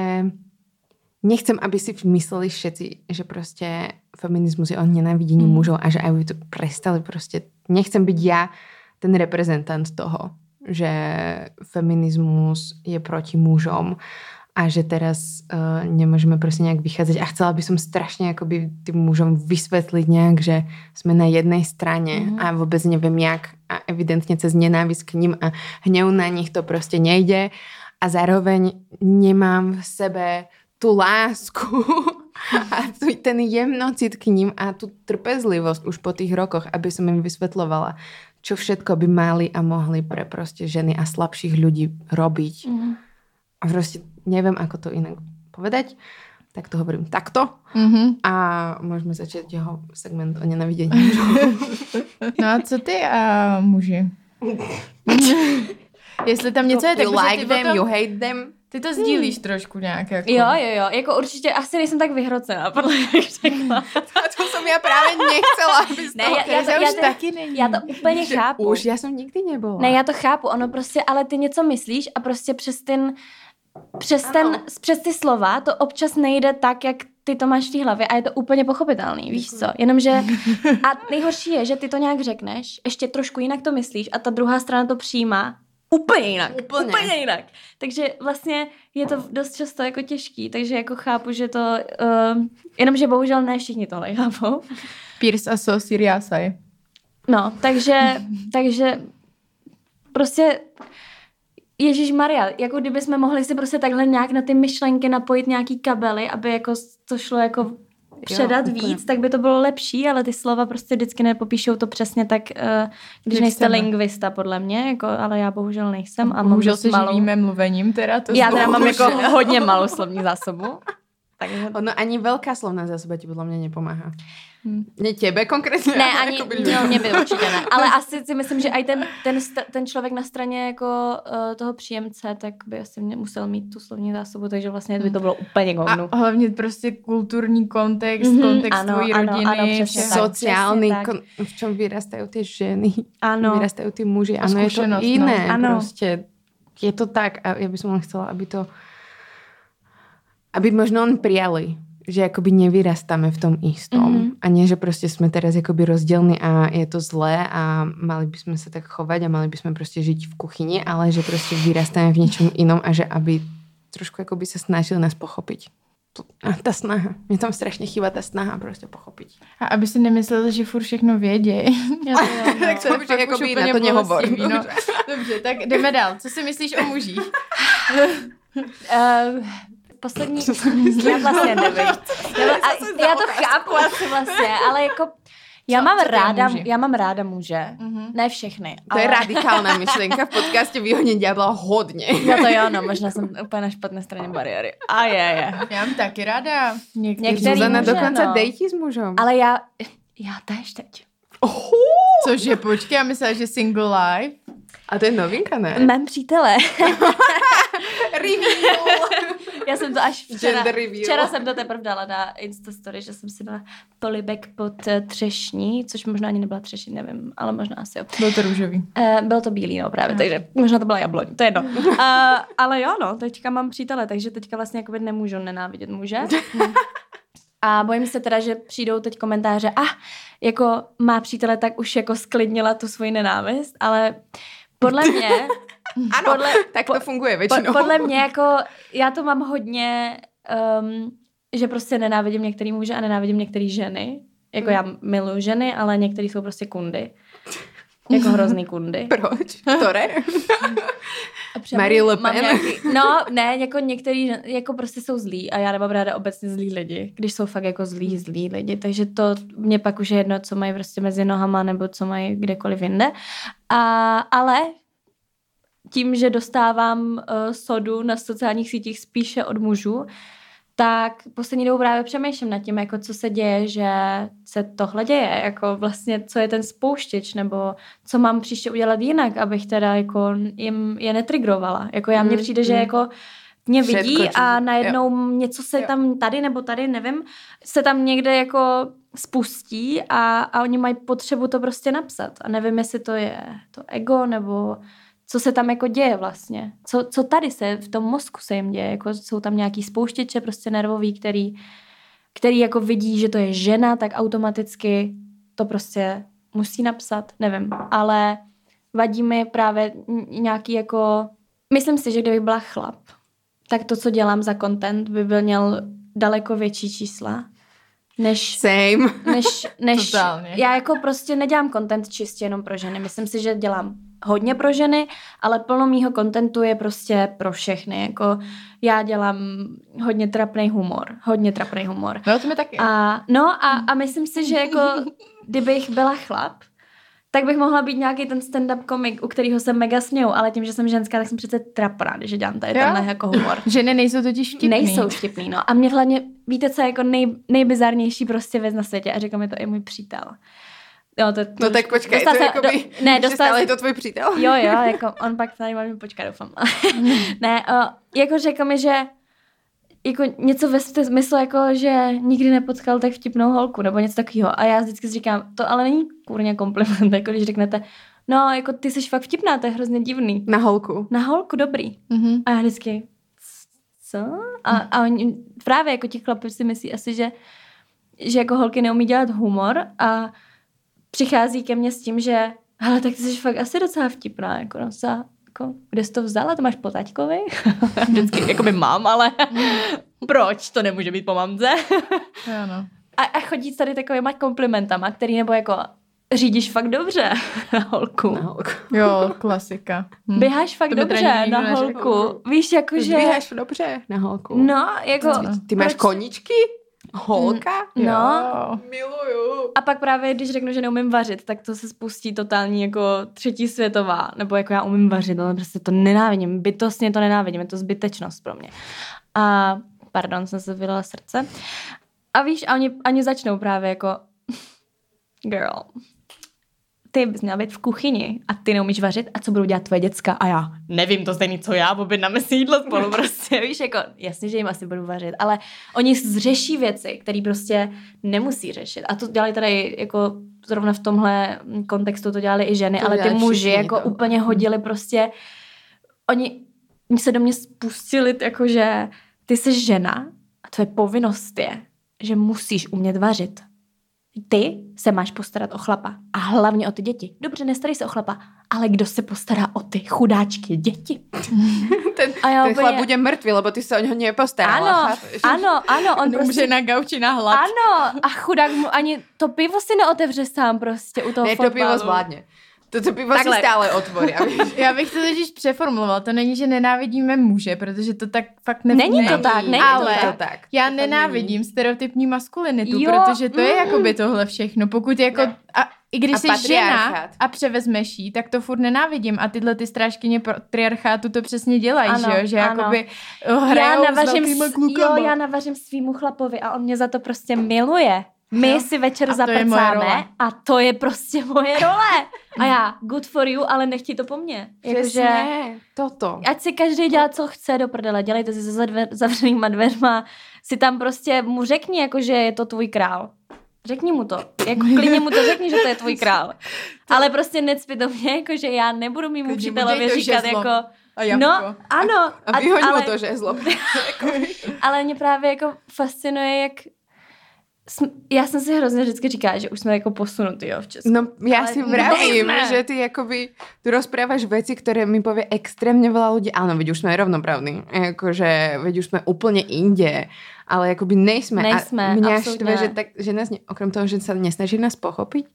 nechcem, aby si mysleli všetci, že prostě feminizmus je o nenávidení mm. mužov a že aj by to prestali prostě. Nechcem byť ja ten reprezentant toho, že feminizmus je proti mužom a že teraz uh, nemôžeme prostě nějak vychádzať a chcela by som strašně akoby tým mužom vysvetliť nějak, že jsme na jednej strane mm. a vůbec nevím jak a evidentně cez nenávist k ním a hnev na nich to prostě nejde a zároveň nemám v sebe tu lásku [laughs] a tu, ten jemnocit k ním a tu trpezlivosť už po tých rokoch, aby som im vysvetlovala, čo všetko by mali a mohli pre proste ženy a slabších ľudí robiť. Mm. A proste neviem, ako to inak povedať. Tak to hovorím takto. Mm-hmm. A môžeme začať jeho segment o nenavidení. [laughs] no a co ty a muži? [laughs] Jestli tam něco je, tak you like them, potom... you hate them. Ty to sdílíš hmm. trošku nějak. Jako. Jo, jo, jo. Jako určitě asi nejsem tak vyhrocená, [laughs] podle mě řekla. to jsem já právě nechcela, abys ne, to... Já, já, to, já, už to, taky není. Já to úplně že chápu. Už, já jsem nikdy nebyla. Ne, já to chápu. Ono prostě, ale ty něco myslíš a prostě přes ten, přes, ten, přes ty slova to občas nejde tak, jak ty to máš v té hlavě a je to úplně pochopitelný, víš co? Jenomže a nejhorší je, že ty to nějak řekneš, ještě trošku jinak to myslíš a ta druhá strana to přijímá úplně jinak. Úplně. úplně jinak. Takže vlastně je to dost často jako těžký, takže jako chápu, že to, uh, jenomže bohužel ne všichni tohle chápou. [laughs] Pierce a so Siriasai. No, takže, takže prostě Ježíš Maria, jako kdyby jsme mohli si prostě takhle nějak na ty myšlenky napojit nějaký kabely, aby jako to šlo jako předat jo, víc, tak by to bylo lepší, ale ty slova prostě vždycky nepopíšou to přesně tak, uh, když nejste lingvista, podle mě, jako, ale já bohužel nejsem. A bohužel se malou... živíme mluvením teda. To já teda mám jako hodně malou slovní zásobu. [laughs] Takže... Ono ani velká slovná zásoba ti podle mě nepomáhá. Hmm. Ne tebe konkrétně? Ne, ani, no, mě by [laughs] určitě ne. Ale asi si myslím, že i ten, ten, ten člověk na straně jako uh, toho příjemce, tak by asi mě musel mít tu slovní zásobu, takže vlastně by to bylo úplně govnu. A hlavně prostě kulturní kontext, mm-hmm, kontext ano, tvojí ano, rodiny. Ano, přesně sociální, tak, kon, v čem vyrastají ty ženy, ano. vyrastají ty muži. Ano, je to no. jiné. No. Ano. Prostě je to tak a já bych chtěla, aby to aby možno on prijali, že akoby nevyrastáme v tom istom. Mm-hmm a nie, že prostě jsme teraz jakoby rozdělní a je to zlé a mali bychom se tak chovat a mali bychom prostě žít v kuchyni, ale že prostě vyrastáme v něčem jinom a že aby trošku jakoby se snažili nás pochopit. A ta snaha. Mě tam strašně chýba ta snaha prostě pochopit. A aby si nemyslel, že furt všechno vědějí. [laughs] To [laughs] jo, no. Tak to už jakoby na to nehovor. No. Dobře, tak jdeme dál. Co si myslíš o mužích? Uh, [laughs] poslední, já vlastně nevím. [laughs] Já, a, já to chápu asi vlastně, ale jako já Co- mám co ráda, muži? já mám ráda muže. Mhm. Ne všechny. To je ale- radikálna myšlenka. V podcaste Vyhoně ďábla hodně. [laughs] No to jo, no, možná jsem úplně na špatné straně bariéry. A je, je. Já mám taky ráda. Někteří. Některý Zuzana muže, dokonce no. dejti s mužem. Ale já, já též teď. Oh, Cože, počkej, já myslela, že single life. a to je novinka, ne? Mém přítele. [laughs] Reveal. [laughs] Já jsem to až včera, včera jsem to teprve dala na Instastory, že jsem si dala polibek pod eh, třešní, což možná ani nebyla třešní, nevím, ale možná asi jo. Byl to růžový. Uh, bylo to bílý, no právě, takže možná to byla jabloň, to je jedno. Uh, [laughs] ale jo, no, teďka mám přítele, takže teďka vlastně jakoby nemůžu nenávidět muže. [laughs] A bojím se teda, že přijdou teď komentáře, a ah, jako má přítele, tak už jako sklidnila tu svoji nenávist, ale podle mě, [laughs] Ano, Podle- tak to po- funguje po, většinou. podle mě jako, já to mám hodně, um, že prostě nenávidím některý muže a nenávidím některé ženy. Jako já miluji ženy, ale některý jsou prostě kundy. Jako hrozný kundy. [laughs] Proč? Třeba [laughs] Marie Le Pen. Nějaký, no, ne, jako některý, jako prostě jsou zlí a já nemám ráda obecně zlí lidi, když jsou fakt jako zlí, zlí lidi, takže to mě pak už je jedno, co mají prostě mezi nohama nebo co mají kdekoliv jinde. A, ale tím, že dostávám uh, sodu na sociálních sítích spíše od mužů, tak poslední dobou právě přemýšlím nad tím, jako co se děje, že se tohle děje, jako vlastně co je ten spouštěč, nebo co mám příště udělat jinak, abych teda jako jim je netrigrovala. Jako já mně Mm, přijde, že mm. jako mě Všetko, vidí čo- a najednou něco se Jo. tam tady nebo tady, nevím, se tam někde jako spustí a, a oni mají potřebu to prostě napsat. A nevím, jestli to je to ego nebo co se tam jako děje vlastně. Co, co tady se v tom mozku se jim děje. Jako jsou tam nějaký spouštěče prostě nervový, který, který jako vidí, že to je žena, tak automaticky to prostě musí napsat, nevím. Ale vadí mi právě nějaký jako... Myslím si, že kdybych byla chlap, tak to, co dělám za content, by byl měl daleko větší čísla, než Same. než, [laughs] než Totálně. já jako prostě nedělám content čistě jenom pro ženy. Myslím si, že dělám hodně pro ženy, ale plno mýho kontentu je prostě pro všechny. Jako já dělám hodně trapný humor. Hodně trapný humor. No, to mi taky. A, no a, a myslím si, že jako kdybych byla chlap, tak bych mohla být nějaký ten stand-up komik, u kterého se mega směju, ale tím, že jsem ženská, tak jsem přece trapná, když dělám tady tenhle jako humor. [laughs] Ženy nejsou totiž vtipný. Nejsou vtipný, no. A mě hlavně, víte, co je jako nej, nejbizarnější prostě věc na světě a říká mi to i můj přítel. Jo, to, to No tak počkej, to se- jakoby, do, ne, že dostal stále je to tvůj přítel? Jo, jo, jako on pak tady má počkat, doufám. [laughs] ne, uh, jako řekl mi, že jako něco ve smyslu, jako, že nikdy nepotkal tak vtipnou holku, nebo něco takového. A já vždycky říkám, to ale není kurně kompliment, [laughs] jako když řeknete, no, jako ty jsi fakt vtipná, to je hrozně divný. Na holku. Na holku dobrý. Mhm. A já vždycky, co? A, a oni, právě jako ti chlapi si myslí asi, že, že jako holky neumí dělat humor a přichází ke mně s tím, že hele, tak ty jsi fakt asi docela vtipná, jako no, jako, kde jsi to vzala, to máš po taťkovi? [laughs] Vždycky, jako by mám, ale [laughs] proč to nemůže být po mamce? Jo, no. a, a chodí tady takovýma komplimentama, který nebo jako řídíš fakt dobře na holku. Na holku. Jo, klasika. Hm. Běháš fakt To dobře na neřekl. holku. Víš, jako že... Běháš dobře na holku. No, jako... Ty máš proč- koničky? Holka? No. Jo. Miluju. A pak právě, když řeknu, že neumím vařit, tak to se spustí totální jako třetí světová. Nebo jako já umím vařit, ale prostě to nenávidím. Bytostně to nenávidím. Je to zbytečnost pro mě. A pardon, jsem se vylila srdce. A víš, a oni, oni začnou právě jako [laughs] girl, ty bys měla být v kuchyni a ty neumíš vařit a co budou dělat tvoje děcka a já? Nevím to stejný, co já, objednáme si jídlo spolu prostě, víš, jako jasně, že jim asi budu vařit, ale oni řeší věci, které prostě nemusí řešit. A to dělali tady jako zrovna v tomhle kontextu to dělali i ženy, To ale ty muži jako to. úplně hodili prostě, oni, oni se do mě spustili jako, že ty jsi žena a tvoje povinnost je, že musíš umět vařit. Ty se máš postarat o chlapa a hlavně o ty děti. Dobře, nestarej se o chlapa, ale kdo se postará o ty chudáčky děti? [laughs] ten, a já ten úplně... chlap bude mrtvý, lebo ty se o něho nepostarala. Ano, ano, ano. On prostě... na gauči na hlad. Ano, a chudák mu ani to pivo si neotevře sám prostě u toho Ne, fotbalu. to pivo zvládně. To pivo Takhle. si stále otvorí. Já bych to totiž přeformuloval. To není, že nenávidíme muže, protože to tak fakt ne, není. to tak, není ale to tak. já to nenávidím není. stereotypní maskulinitu, jo. protože to je jako by tohle všechno. Pokud jako... A, i když jsi žena a převezmeš jí, tak to furt nenávidím. A tyhle ty strážkyně patriarchátu to přesně dělají, ano, že jo? Že ano. jakoby hrajou já navařím, s Jo, já navařím svýmu chlapovi a on mě za to prostě miluje. My jo. si večer a zaprcáme a to je prostě moje role. A já, good for you, ale nechti to po mně. Jakože, toto. Ať si každý dělá, co chce do prdele. Dělejte si za dver, zavřenýma dveřma. Si tam prostě mu řekni, jako, že je to tvůj král. Řekni mu to. Jako klidně mu to řekni, že to je tvůj král. [laughs] To... Ale prostě necpi do mě, jako, že já nebudu mým učitelovi říkat, jako... A jabko. no, ano. A vyhoď ale, to žezlo. [laughs] ale mě právě jako fascinuje, jak já jsem si hrozně vždycky říkala, že už jsme jako posunutý jo, v Česku. No já Ale si vravím, že ty jakoby, tu rozprávaš věci, které mi pově extrémně veľa lidí. Ano, vidíš, už jsme rovnoprávní. Jakože, vidíš, už jsme úplně inde. Ale jakoby nejsme. Nejsme, A mě štve, že, tak, že nás, okrem toho, že se nesnaží nás pochopit,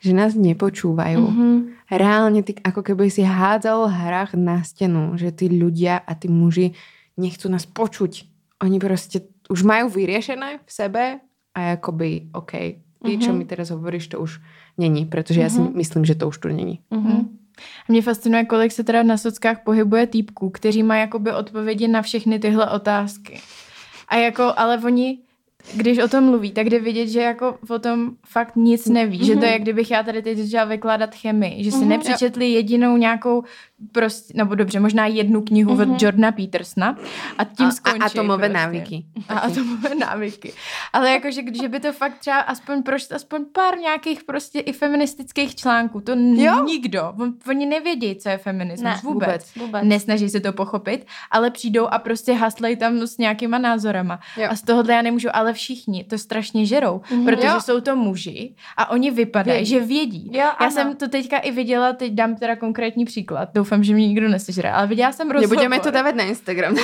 že nás nepočúvají. Mm-hmm. Reálně ty, ako keby si hádzal hrách na stěnu, že ty ľudia a ty muži nechcú nás počuť. Oni prostě už mají vyriešené v sebe a jakoby, OK, ty, mm-hmm. čo mi teraz hovoríš, to už není, protože mm-hmm. já si mhm. myslím, že to už tu není. Mm-hmm. Mě fascinuje, kolik se teda na sockách pohybuje týpků, kteří mají jakoby odpovědi na všechny tyhle otázky. A jako, ale oni když o tom mluví, tak jde vidět, že jako o tom fakt nic neví. Mm-hmm. Že to je, jak kdybych já tady teď začala vykládat chemii. Že si mm-hmm. nepřečetli jedinou nějakou prostě, nebo dobře, možná jednu knihu mm-hmm. od Jordana Petersona a tím a, skončí. A atomové prostě. návyky. A atomové návyky. Ale jakože, když by to fakt třeba aspoň prošlo, aspoň pár nějakých prostě i feministických článků, to jo? nikdo. Oni nevědí, co je feminismus ne, vůbec. vůbec. vůbec. Nesnaží se to pochopit, ale přijdou a prostě haslej tam s nějakýma názorama. Jo. A z tohohle já nemůžu, ale všichni to strašně žerou, mm-hmm. protože jo. jsou to muži a oni vypadají, že vědí. Jo, já ano. jsem to teďka i viděla, teď dám teda konkrétní příklad. Doufám, doufám, že mě nikdo nesežere, ale viděla jsem rozhovor. Nebudeme to dávat na Instagram.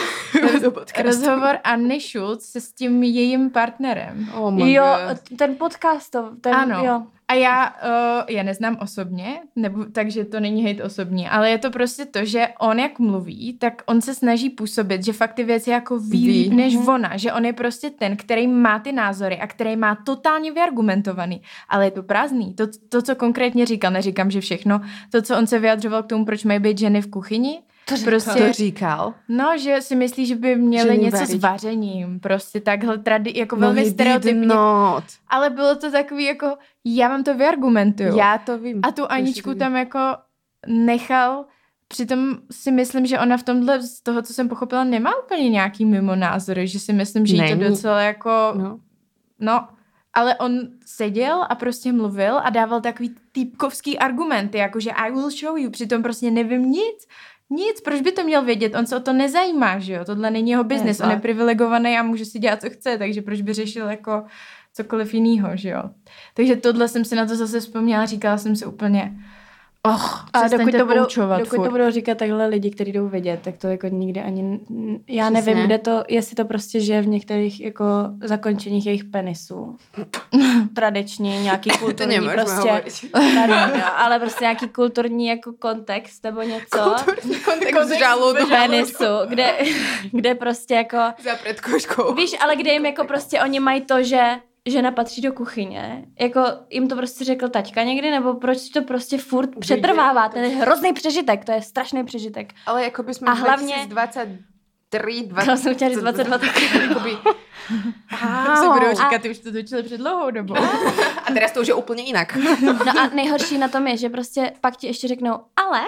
[laughs] rozhovor Anny Schulz se s tím jejím partnerem. Oh my jo, God. ten podcast. To, ten, ano. Jo. A já uh, je neznám osobně, nebo, takže to není hejt osobní, ale je to prostě to, že on jak mluví, tak on se snaží působit, že fakt ty věci jako ví, ví. než mm-hmm. ona, že on je prostě ten, který má ty názory a který má totálně vyargumentovaný, ale je to prázdný. To, to, co konkrétně říkal, neříkám, že všechno, to, co on se vyjadřoval k tomu, proč mají být ženy v kuchyni, to říkal. Prostě, to říkal? No, že si myslí, že by měli že něco varit. s vařením. Prostě takhle tradi, jako no, velmi stereotypně. Ale bylo to takový jako, já vám to vyargumentuju. Já to vím. A tu Aničku tam jako nechal Přitom si myslím, že ona v tomhle, z toho, co jsem pochopila, nemá úplně nějaký mimo názory, že si myslím, že je to docela jako, no. no, ale on seděl a prostě mluvil a dával takový týpkovský argumenty, jakože I will show you, přitom prostě nevím nic, nic, proč by to měl vědět? On se o to nezajímá, že jo? Tohle není jeho biznis, on je privilegovaný a může si dělat, co chce, takže proč by řešil jako cokoliv jiného, že jo? Takže tohle jsem si na to zase vzpomněla, říkala jsem si úplně, Och, a dokud to, budou, dokud to budou říkat takhle lidi, kteří jdou vidět, tak to jako nikdy ani, já Přesně. nevím, kde to, jestli to prostě žije v některých jako zakončeních jejich penisů. Tradiční, nějaký [laughs] kulturní to prostě, tady, no, ale prostě nějaký kulturní jako kontext nebo něco. Kulturní kontext žaludku. Penisu, kde, [laughs] kde prostě jako... Za předkoškou. Víš, ale kde jim jako prostě oni mají to, že žena patří do kuchyně, jako jim to prostě řekl taťka někdy, nebo proč to prostě furt Uvidě, přetrvává, ten je hrozný přežitek, to je strašný přežitek. Ale jako by jsme a hlavně 2023, 20, Já jsem chtěla říct 22 [laughs] [laughs] tak jakoby, Wow. se budou říkat, ty už to točili před dlouhou dobou. a teraz to už je úplně jinak. no a nejhorší na tom je, že prostě pak ti ještě řeknou, ale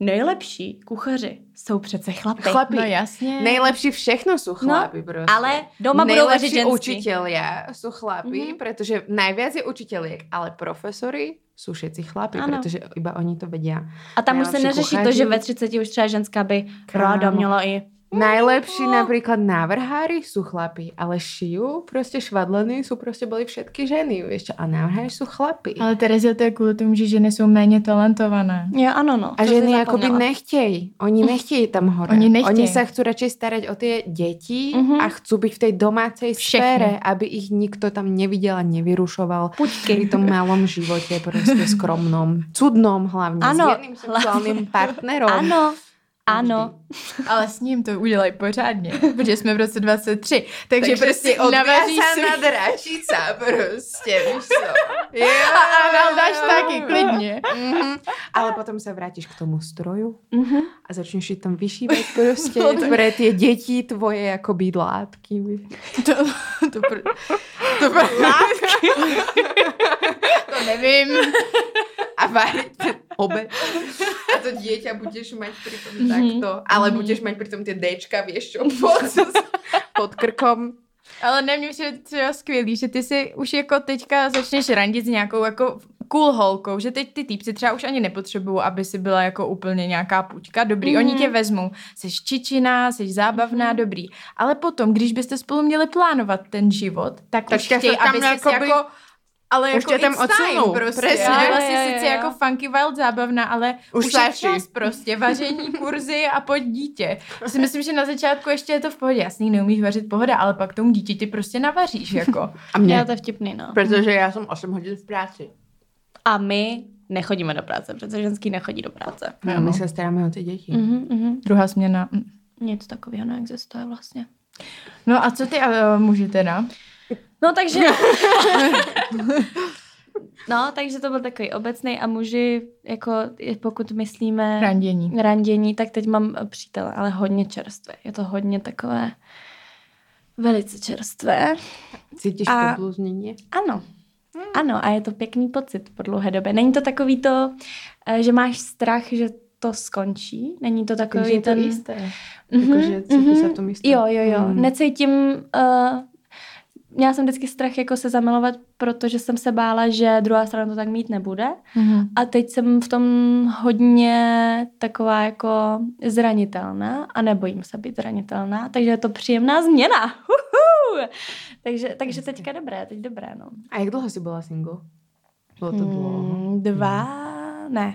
nejlepší kuchaři jsou přece chlapy. Chlapy. No jasně. Nejlepší všechno jsou chlapy no, prostě. Ale doma budou vařit ženský. učitelia jsou chlapy, mm-hmm. protože najviac je učiteliek, ale profesory jsou všetci chlapy, ano. protože iba oni to vědí. A tam už se neřeší kuchaři. to, že ve 30 už třeba ženská by Krámo. ráda měla i Najlepší napríklad návrhári sú chlapi, ale šijú, prostě švadleny sú prostě byly všetky ženy, vieš čo? A návrhári sú chlapi. Ale Terezia, to je kvůli tomu, že ženy jsou méně talentované. Jo, ano, no. A ženy jakoby nechtějí. Oni nechtějí tam hore. Oni nechtějí. Oni sa chcú radšej starať o tie deti Mhm. a chcú byť v tej domácej Všechny. sfére, aby ich nikto tam nevidel a nevyrušoval Puťky. pri tom malom živote, prostě skromnom, cudnom hlavně, Ano, s jedným sexuálnym partnerom. Ano, ano. Ale s ním to udělají pořádně, protože jsme v roce 23. Takže, Takže prostě navaří odviazaná si... dračica prostě, víš co. [laughs] Jo. A anal dáš taky, klidně. Mhm. Ale potom se vrátíš k tomu stroju Mhm. a začneš si tam vyšívat prostě No, tak- pre tie děti tvoje jako bydlátky. To, to, pr... to, pr... [laughs] to nevím. A varit obed. A to dieťa budeš mať pritom Mhm. takto. Ale budeš mať pritom tie Dčka, vieš čo, pod, [laughs] pod krkom. Ale ne, mě přijde třeba skvělý, že ty si už jako teďka začneš randit s nějakou jako cool holkou, že teď ty týpci třeba už ani nepotřebují, aby si byla jako úplně nějaká puťka, dobrý, mm-hmm. oni tě vezmou, jsi čičina, jsi zábavná, mm-hmm. dobrý, ale potom, když byste spolu měli plánovat ten život, tak, Tak už tě chtějí, aby jsi jako ale Už jako tě tam odsunou, prostě. přesně. Ale Jo, vlastně jo, sice jako funky wild zábavná, ale Už už, je čas prostě, vaření, kurzy a pojď dítě. Si myslím, že na začátku ještě je to v pohodě. Jasný, neumíš vařit pohoda, ale pak tomu dítěti prostě navaříš, jako. A Jo, mne, to vtipný, no. protože já jsem 8 hodin v práci. A my nechodíme do práce, protože ženský nechodí do práce. A my se staráme o ty děti. Mhm, mhm. Druhá směna. mm. Nic takového neexistuje vlastně. No a co ty uh, muži teda? No takže... [laughs] no, takže to byl takový obecný a muži, jako pokud myslíme Randění. randění, tak teď mám přítele, ale hodně čerstvé. Je to hodně takové velice čerstvé. Cítíš A- pobluznění? Ano. Ano, a je to pěkný pocit po dlouhé době. Není to takový to, eh, že máš strach, že to skončí. Není to takový Takže je to ten... jisté. Mhm, Jakože cítíš se v tom jistě. Jo, jo, jo. Mm. Necítím... Uh, měla jsem vždycky strach jako se zamilovat, protože jsem se bála, že druhá strana to tak mít nebude. Mhm. A teď jsem v tom hodně taková jako zranitelná a nebojím se být zranitelná, takže je to příjemná změna. Huhu! takže, takže teďka dobré, teď dobré, no. A jak dlouho jsi byla single? Bylo to dlouho. Mm, dva, ne.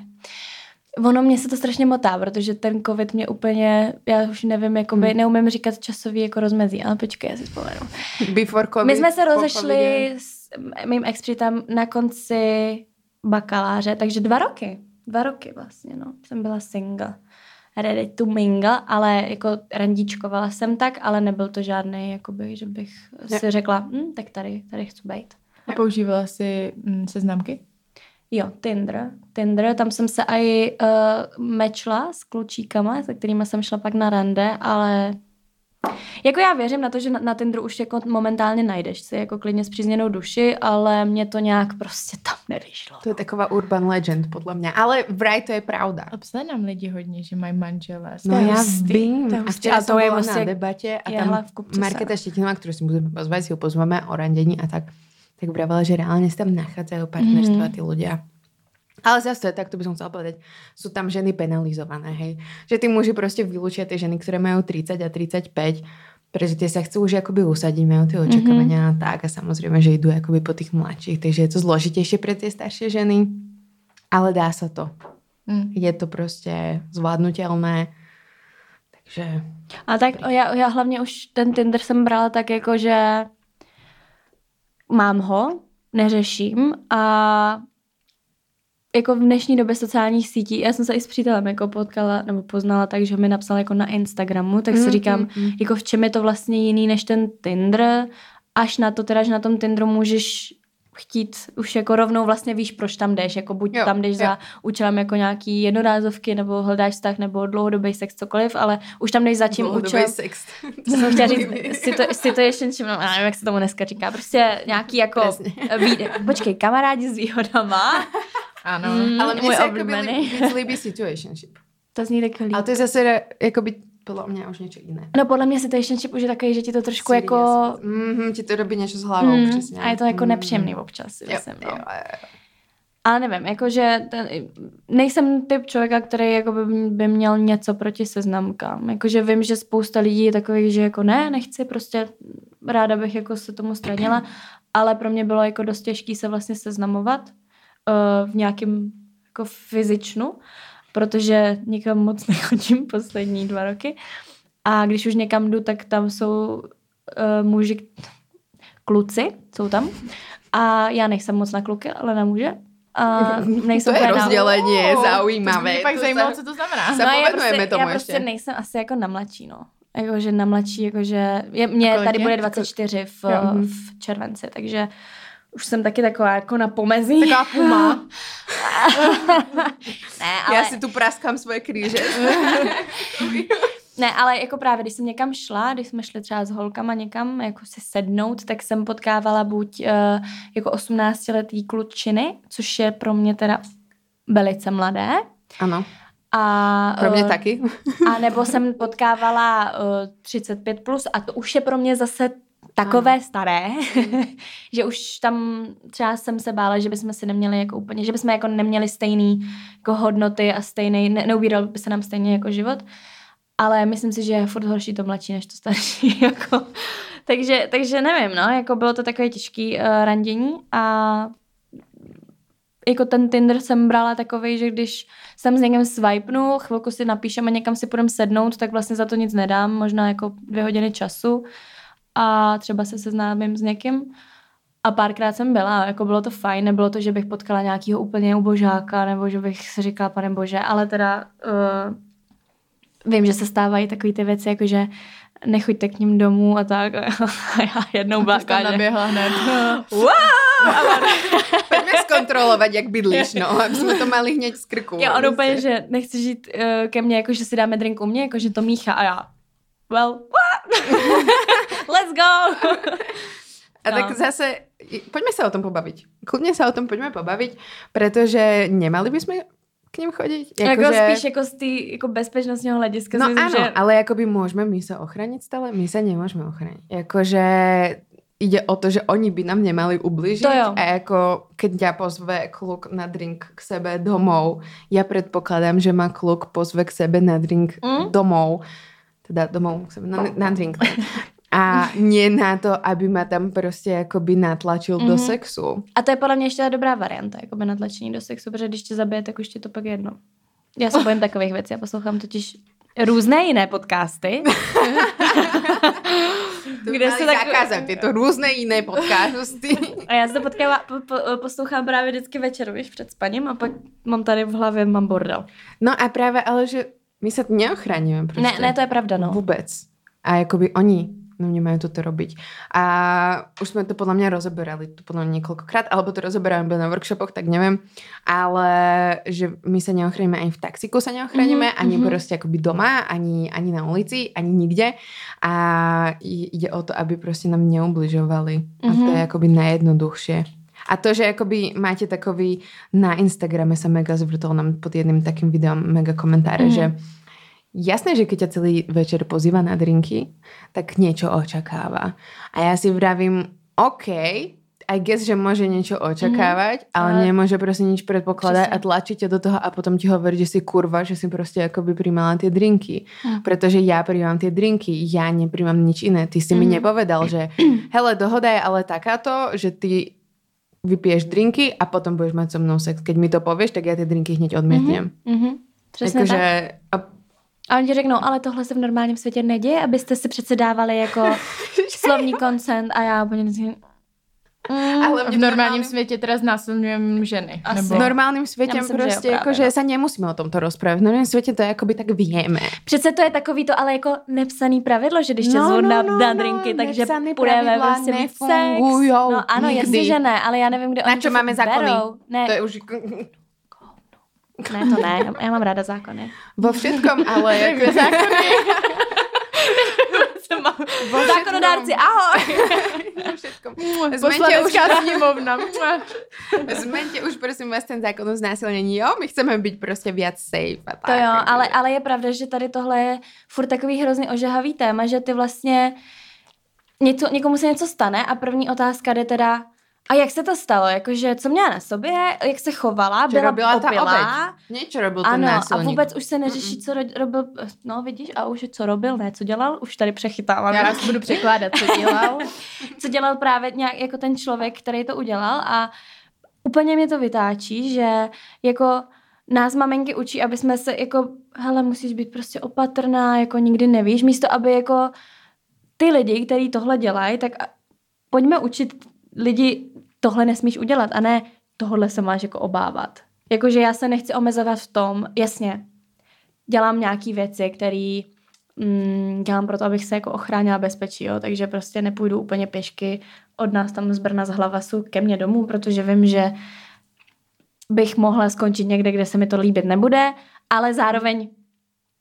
Ono mě se to strašně motá, protože ten covid mě úplně, já už nevím, jakoby, Hmm. neumím říkat časový jako rozmezí, ale počkej, já si vzpomenu. Before COVID, My jsme se rozešli s mým ex na konci bakaláře, takže dva roky. Dva roky vlastně, no. Jsem byla single. Ready to mingle, ale jako randíčkovala jsem tak, ale nebyl to žádný, jakoby, že bych Ne. si řekla, hm, tak tady, tady chci být. A používala jsi mm, seznamky? Jo, Tinder. Tinder, tam jsem se aj uh, mečla s klučíkama, se kterými jsem šla pak na rande, ale jako já věřím na to, že na, na Tinderu už jako momentálně najdeš si jako klidně zpřízněnou duši, ale mě to nějak prostě tam nevyšlo. To je taková urban legend, podle mě. Ale vraj to je pravda. A nám lidi hodně, že mají manželé. No To je já hustý, vím. A včera A to je byla prostě na debatě a tam v Marketa sena. Štetinová, kterou si budeme pozvať, si ju pozveme o randení a tak, tak vravela, že reálne si tam nachádzajú partnerstva Mhm. tí ľudia. Ale zase, tak to by som chcela povedať, sú tam ženy penalizované, hej. Že tí muži prostě vylúčia tie ženy, ktoré majú 30 a 35, pretože tie sa chcú už akoby usadiť, majú tie očakávania mm-hmm. a tak a samozrejme, že idú akoby po tých mladších, takže je to zložitejšie pre tie staršie ženy, ale dá sa to. Mm. Je to prostě zvládnutelné, takže A tak já, já hlavně už ten Tinder jsem brala tak jako, že mám ho, neřeším a jako v dnešní době sociálních sítí, já jsem se i s přítelem jako potkala nebo poznala tak, že mi napsal jako na Instagramu, tak si Mm, říkám, mm, mm. jako v čem je to vlastně jiný než ten Tinder, až na to teda, že na tom Tinderu můžeš chtít už jako rovnou vlastně víš, proč tam jdeš, jako buď Jo, tam jdeš jo. za účelem jako nějaký jednorázovky, nebo hledáš vztah, nebo dlouhodobý sex, cokoliv, ale už tam jdeš za tím účelem. sex. Co [laughs] jsem chtěla říct, si to, si to ještě čím, já nevím, jak se tomu dneska říká, prostě nějaký jako, [laughs] výjde, počkej, kamarádi s výhodama, Ano. Mm. Ale mně Můj se oblíbený. líbí, situationship. to zní tak líp. Ale to je zase jakoby podle mě už něco jiné. No podle mě situationship už je takový, že ti to trošku jako... Mm, ti to robí něco s hlavou, Mm, přesně. a je to jako Mm. nepříjemný občas, si Jo, jo, No. jo, jo. Ale nevím, jakože ten, nejsem typ člověka, který jako by, by měl něco proti seznamkám. Jakože vím, že spousta lidí je takových, že jako ne, nechci, prostě ráda bych jako se tomu stranila, ale pro mě bylo jako dost těžké se vlastně seznamovat uh, v nějakém jako fyzičnu, protože nikam moc [laughs] nechodím poslední dva roky. A když už někam jdu, tak tam jsou uh, muži, kluci, jsou tam. A já nejsem moc na kluky, ale na muže. A [laughs] nejsem to je rozdělení, oh, zaujímavé. To mě pak zajímalo, co to znamená. No, já prostě, tomu já prostě ještě. nejsem asi jako na mladší, no. Jakože na mladší, jakože je, mě tady bude 24 v, v červenci, takže už jsem taky taková jako na pomezí. Taková puma. [laughs] ne, ale... Já si tu praskám svoje kříže. [laughs] Ne, ale jako právě, když jsem někam šla, když jsme šli třeba s holkama někam jako si sednout, tak jsem potkávala buď uh, jako 18-letý klučiny, což je pro mě teda velice mladé. Ano. A, pro mě uh, taky. a nebo jsem potkávala uh, 35 plus a to už je pro mě zase takové ano. staré, [laughs] že už tam třeba jsem se bála, že bychom si neměli jako úplně, že bychom jako neměli stejný jako hodnoty a stejný, ne, neubíral by se nám stejně jako život. Ale myslím si, že je furt horší to mladší, než to starší. [laughs] Jako. takže, takže nevím, no, jako bylo to takové těžké uh, randění a jako ten Tinder jsem brala takový, že když jsem s někým swipenu, chvilku si napíšeme, někam si půjdeme sednout, tak vlastně za to nic nedám, možná jako dvě hodiny času a třeba se seznámím s někým. A párkrát jsem byla, jako bylo to fajn, nebylo to, že bych potkala nějakého úplně ubožáka, nebo že bych si říkala, pane bože, ale teda uh, vím, že se stávají takové ty věci, jako že nechoďte k ním domů a tak. [laughs] A já jednou byla že... naběhla hned. [laughs] wow! [laughs] Pojďme zkontrolovat, jak bydlíš, no, aby jsme to mali hned z krku. Já on úplně, že nechci žít uh, ke mně, jako že si dáme drink u mě, jako že to mícha a já, well, what? Let's go! A no. tak zase, poďme sa o tom pobaviť. Kľudne sa o tom poďme pobaviť, pretože nemali by sme k ním chodit. Jako, jako že... spíš jako z té jako bezpečnostního hlediska. No myslím, ano, že... ale jakoby můžeme my se ochránit stále, my se nemůžeme ochránit. Jakože ide o to, že oni by nám nemali ubližiť a jako keď ťa pozve kluk na drink k sebe domov, ja predpokladám, že ma kluk pozve k sebe na drink mm? domov, teda domov k sebe, na, na drink. [laughs] A nie na to, aby ma tam prostě jakoby natlačil mm-hmm. do mhm. sexu. A to je podle mě ještě dobrá varianta, jakoby natlačení do sexu, protože když tě zabije, tak už ti to pak jedno. Já se bojím takových věcí, já poslouchám totiž různé jiné podcasty. [laughs] kde se tak... zakázat, je to různé jiné podcasty. a já se to potkává, po, po, poslouchám právě vždycky večer, víš, před spaním a pak mám tady v hlavě, mám bordel. No a právě, ale že my se neochráníme prostě. Ne, ne, to je pravda, no. Vůbec. A jakoby oni no nemajú toto robiť. A už sme to podľa mňa rozoberali tu podľa mňa niekoľkokrát, alebo to rozoberáme na workshopoch, tak neviem, ale že my sa neochránime ani v taxiku sa neochránime, mm-hmm. ani proste akoby doma, ani, ani na ulici, ani nikde a ide o to, aby proste nám neubližovali. Mm-hmm. A to je mhm. akoby najjednoduchšie. A to, že akoby máte takový, na Instagrame sa mega zvrtol nám pod jedným takým videom mega komentáre, mm-hmm. že Jasné, že keď ťa celý večer pozýva na drinky, tak niečo očakáva. A ja si vravím, OK, I guess, že môže niečo očakávať, mm, ale, ale nemôže proste nič predpokladať a tlačiť ťa do toho a potom ti hovorí, že si kurva, že si proste akoby príjmala tie drinky. Mm. Pretože ja príjmam tie drinky, ja nepríjmam nič iné. Ty si mm. mi nepovedal, že [clears throat] hele, dohoda je ale takáto, že ty vypiješ drinky a potom budeš mať so mnou sex. Keď mi to povieš, tak ja tie drinky hneď odmietnem. Mm-hmm. Přesně Takže, tak. A a oni ti řeknou, ale tohle se v normálním světě neděje, abyste si přece dávali jako [laughs] slovní koncent a já úplně mm, ale v normálním světě teda znásilňujeme ženy. Asi. Nebo... V normálním světě myslím, prostě jako, že no. se nemusíme o tomto rozprávat. V normálním světě to je jakoby tak víme. Přece to je takový to ale jako nepsaný pravidlo, že když tě no, zvu no, na, no, na drinky, no, takže půjdeme prostě mít sex. No ano, jasně, že ne, ale já nevím, kde na oni čo máme zákony? Ne. To je už ne, to ne, já mám ráda zákony. Vo všetkom, ale jako zákony. Vo Zákonodárci, ahoj! Už... sněmovna. Zmeňte už prosím vás ten zákon o znásilnění, jo? My chceme být prostě víc safe. A tak, to jo, ale, ale je pravda, že tady tohle je furt takový hrozně ožahavý téma, že ty vlastně něco, někomu se něco stane a první otázka jde teda, A jak se to stalo? Jakože, co měla na sobě, jak se chovala, Čo byla robila ta opilá. obeď? Ten Ano, a násilník. vůbec už se neřeší, co ro- robil, no vidíš, a už co robil, ne, co dělal, už tady přechytávám. Já vás budu překládat, co dělal. [laughs] co dělal právě nějak jako ten člověk, který to udělal a úplně mě to vytáčí, že jako nás maminky učí, aby jsme se jako, hele, musíš být prostě opatrná, jako nikdy nevíš, místo aby jako ty lidi, kteří tohle dělají, tak a- pojďme učit lidi, tohle nesmíš udělat a ne tohle se máš jako obávat. Jakože já se nechci omezovat v tom, jasně, dělám nějaký věci, které mm, dělám proto, abych se jako ochránila bezpečí, jo? takže prostě nepůjdu úplně pěšky od nás tam z Brna z Hlavasu ke mně domů, protože vím, že bych mohla skončit někde, kde se mi to líbit nebude, ale zároveň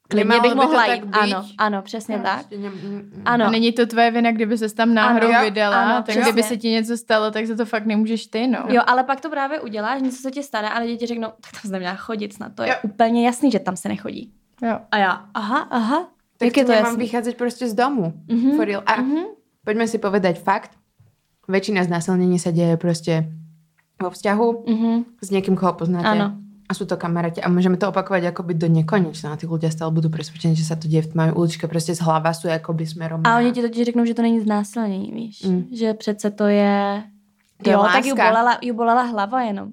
klidně Nemalo bych by to mohla tak jít. Ano, ano, přesně tak. Prostě ne- mm, mm. Ano. A není to tvoje vina, kdyby se tam náhodou Ano, vydala, ano, tak přesně. kdyby se ti něco stalo, tak za to fakt nemůžeš ty, no. Jo, ale pak to právě uděláš, něco se ti stane, ale děti řeknou, tak tam se neměla chodit snad, to je Jo. úplně jasný, že tam se nechodí. jo. A já, aha, aha, Tak jak je to jasný? vychádzať proste z domu. Mhm, For real. A mhm. poďme si povedať fakt. Väčšina znásilnení sa deje proste vo vzťahu Mhm. s niekým, koho poznáte. Áno. A sú to kamaráti. A môžeme to opakovať akoby do nekonečna. Tí ľudia stále budú presvedčení, že sa to deje v tmavej uličke. Proste z hlava sú akoby smerom. A oni ti totiž řeknou, že to není znásilnění, víš? Mm. Že přece to je... To je jo, tak ju bolela, ju bolela hlava jenom.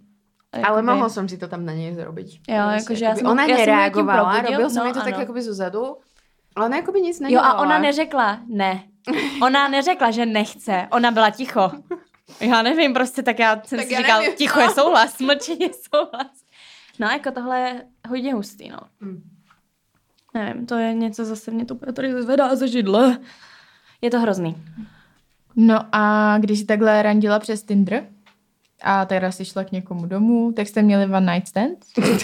Ale Jakoby- mohol som si to tam na nej zrobiť. Jo, Proste jakože já jsem- Ona já jsem nereagovala, probudil, robil som no, jej to tak ano. akoby zozadu. Ale ona akoby nic Jo, nedělala. a ona neřekla ne. Ona neřekla, že nechce. Ona byla ticho. Já nevím, prostě tak já jsem Tak si já říkal, nevím. ticho je souhlas, [laughs] mlčení je souhlas. No, jako tohle je hodně hustý, no. Mm. Nevím, to je něco zase, mě to tady zvedá ze židle. Je to hrozný. No a když jsi takhle randila přes Tinder a teda jsi šla k někomu domů, tak jste měli one night stand? [laughs]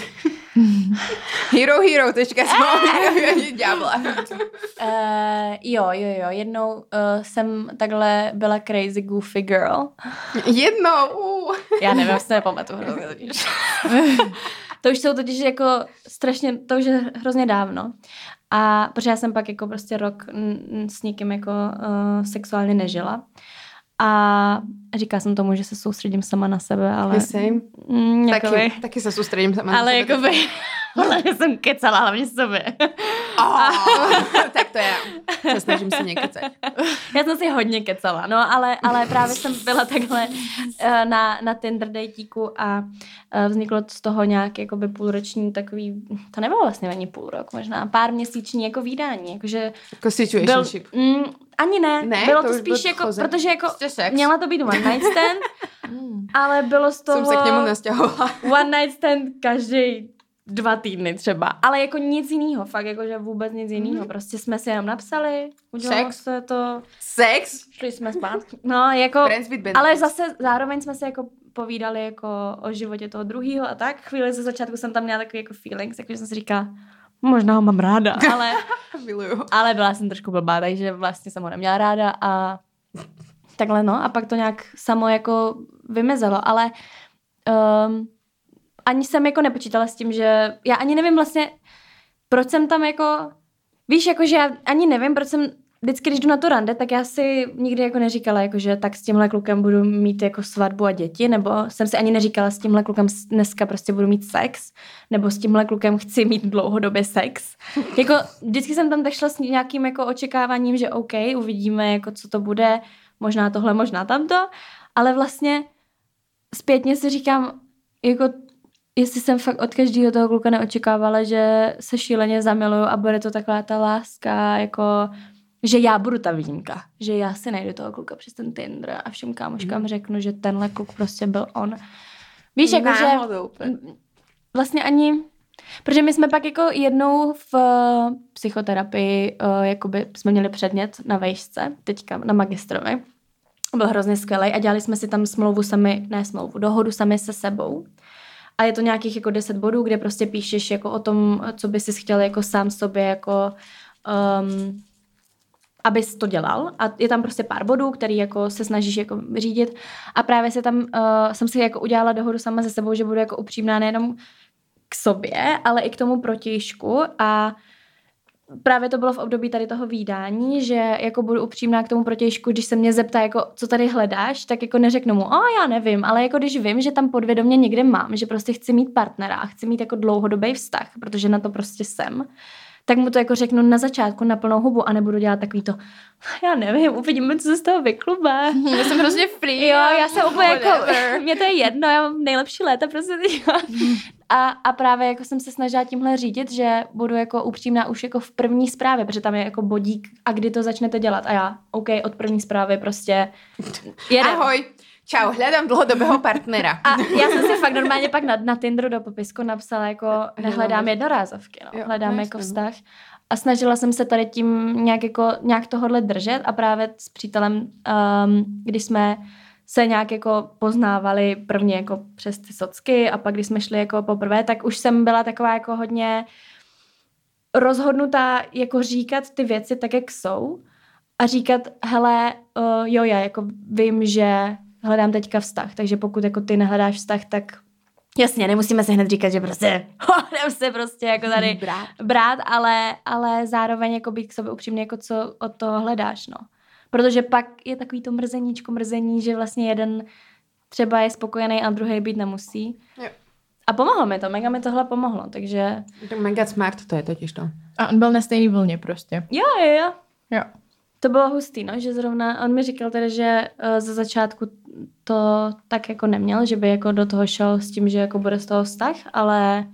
Hero, hero, tečka [laughs] Ďábla. Uh, jo, jo, jo. Jednou uh, jsem takhle byla crazy goofy girl. Jednou. Uh. Já nevím, to nepamatuju. [laughs] to už jsou totiž jako strašně, to už je hrozně dávno. A protože já jsem pak jako prostě rok s nikým jako uh, sexuálně nežila. A říkala jsem tomu, že se soustředím sama na sebe, ale... Same. Mm, jakoby, Taky, taky sa sústredím sama na ale sebe. jakoby... hlavně [laughs] jsem kecala hlavně sobě. Oh, [laughs] tak to já. Se snažím si nekecať. [laughs] Já jsem si hodně kecala, no, ale, ale právě jsem byla takhle eh, na, na Tinder dejtíku a eh, vzniklo z toho nějak jakoby půlroční takový, to nebylo vlastně ani půl rok, možná pár měsíční jako výdání, jakože Jako byl, situationship. mm, ani ne, Ne, bylo to to, spíš jako, choze. protože jako měla to být one night stand, [laughs] [laughs] ale bylo z toho Som sa k nemu nasťahovala. [laughs] one night stand každý dva týdny třeba, ale jako nic jiného, fakt jakože vůbec nic jiného, prostě jsme si jenom napsali, udělalo Sex. se to, Sex? šli jsme zpátky, no jako, ale zase zároveň jsme se jako povídali jako o životě toho druhého a tak. Chvíli ze začátku jsem tam měla takový jako feelings, jako že jsem si říkala, možná ho mám ráda, [laughs] ale, [laughs] Miluju. ale byla jsem trošku blbá, takže vlastně jsem ho neměla ráda a takhle no. A pak to nějak samo jako vymezelo, ale um, ani jsem jako nepočítala s tím, že já ani nevím vlastně, proč jsem tam jako, víš, jako že já ani nevím, proč jsem vždycky, když jdu na to rande, tak já si nikdy jako neříkala, jako že tak s tímhle klukem budu mít jako svatbu a děti, nebo jsem si ani neříkala s tímhle klukem dneska prostě budu mít sex, nebo s tímhle klukem chci mít dlouhodobě sex. [laughs] Jako vždycky jsem tam tak šla s nějakým jako očekáváním, že OK, uvidíme, jako co to bude, možná tohle, možná tamto, ale vlastně zpětně si říkám, jako jestli jsem fakt od každého toho kluka neočekávala, že se šíleně zamiluju a bude to taková ta láska, jako že já budu ta výjimka, že já si najdu toho kluka přes ten Tinder a všem kámoškám Mhm. řeknu, že tenhle kluk prostě byl on. Víš, jako že vlastně ani, protože my jsme pak jako jednou v eh, psychoterapii, uh, jakoby jsme měli předmět na vejšce, teďka na magistrovi. Byl hrozně skvělý a dělali jsme si tam smlouvu sami, ne smlouvu, dohodu sami se sebou. A je to nějakých jako deset bodů, kde prostě píšeš jako o tom, co by si chtěl jako sám sobě jako um, abys to dělal. A je tam prostě pár bodů, který jako se snažíš jako řídit. A právě se tam, uh, jsem si jako udělala dohodu sama se sebou, že budu jako upřímná nejenom k sobě, ale i k tomu protějšku. A právě to bylo v období tady toho výdání, že jako budu upřímná k tomu protějšku, když se mě zeptá, jako, co tady hledáš, tak jako neřeknu mu, a já nevím, ale jako když vím, že tam podvědomě někde mám, že prostě chci mít partnera a chci mít jako dlouhodobý vztah, protože na to prostě jsem, tak mu to jako řeknu na začátku na plnou hubu a nebudu dělat takový to, já nevím, uvidíme, co se z toho vyklubá. [laughs] Já jsem hrozně free. Jo, já jsem úplně jako, [laughs] mě to je jedno, já mám nejlepší léta prostě. [laughs] A, a právě jako jsem se snažila tímhle řídit, že budu jako upřímná už jako v první zprávě, protože tam je jako bodík a kdy to začnete dělat. A já, OK, od první zprávy prostě jedem. Ahoj, čau, hledám dlouhodobého [laughs] partnera. A já jsem si fakt normálně pak na, na Tinderu do popisku napsala jako nehledám jednorázovky, no. Jo, hledám no, jako jasně, vztah. A snažila jsem se tady tím nějak, jako, nějak tohodle držet a právě s přítelem, um, když jsme se nějak jako poznávali prvně jako přes ty socky a pak když jsme šli jako poprvé, tak už jsem byla taková jako hodně rozhodnutá jako říkat ty věci tak, jak jsou a říkat, hele, uh, jo, já jako vím, že hledám teďka vztah, takže pokud jako ty nehledáš vztah, tak jasně, nemusíme se hned říkat, že prostě [laughs] hodem se prostě jako tady Brát. brát, ale, ale zároveň jako být k sobě upřímně, jako co od toho hledáš, no. Protože pak je takový to mrzeníčko, mrzení, že vlastně jeden třeba je spokojený a druhý být nemusí. Jo. A pomohlo mi to, mega mi tohle pomohlo, takže To mega smart to je totiž to. A on byl na stejný vlně prostě. jo, jo, jo. Jo. To bylo hustý, no, že zrovna, on mi říkal tedy, že uh, ze začátku to tak jako neměl, že by jako do toho šel s tím, že jako bude z toho vztah, ale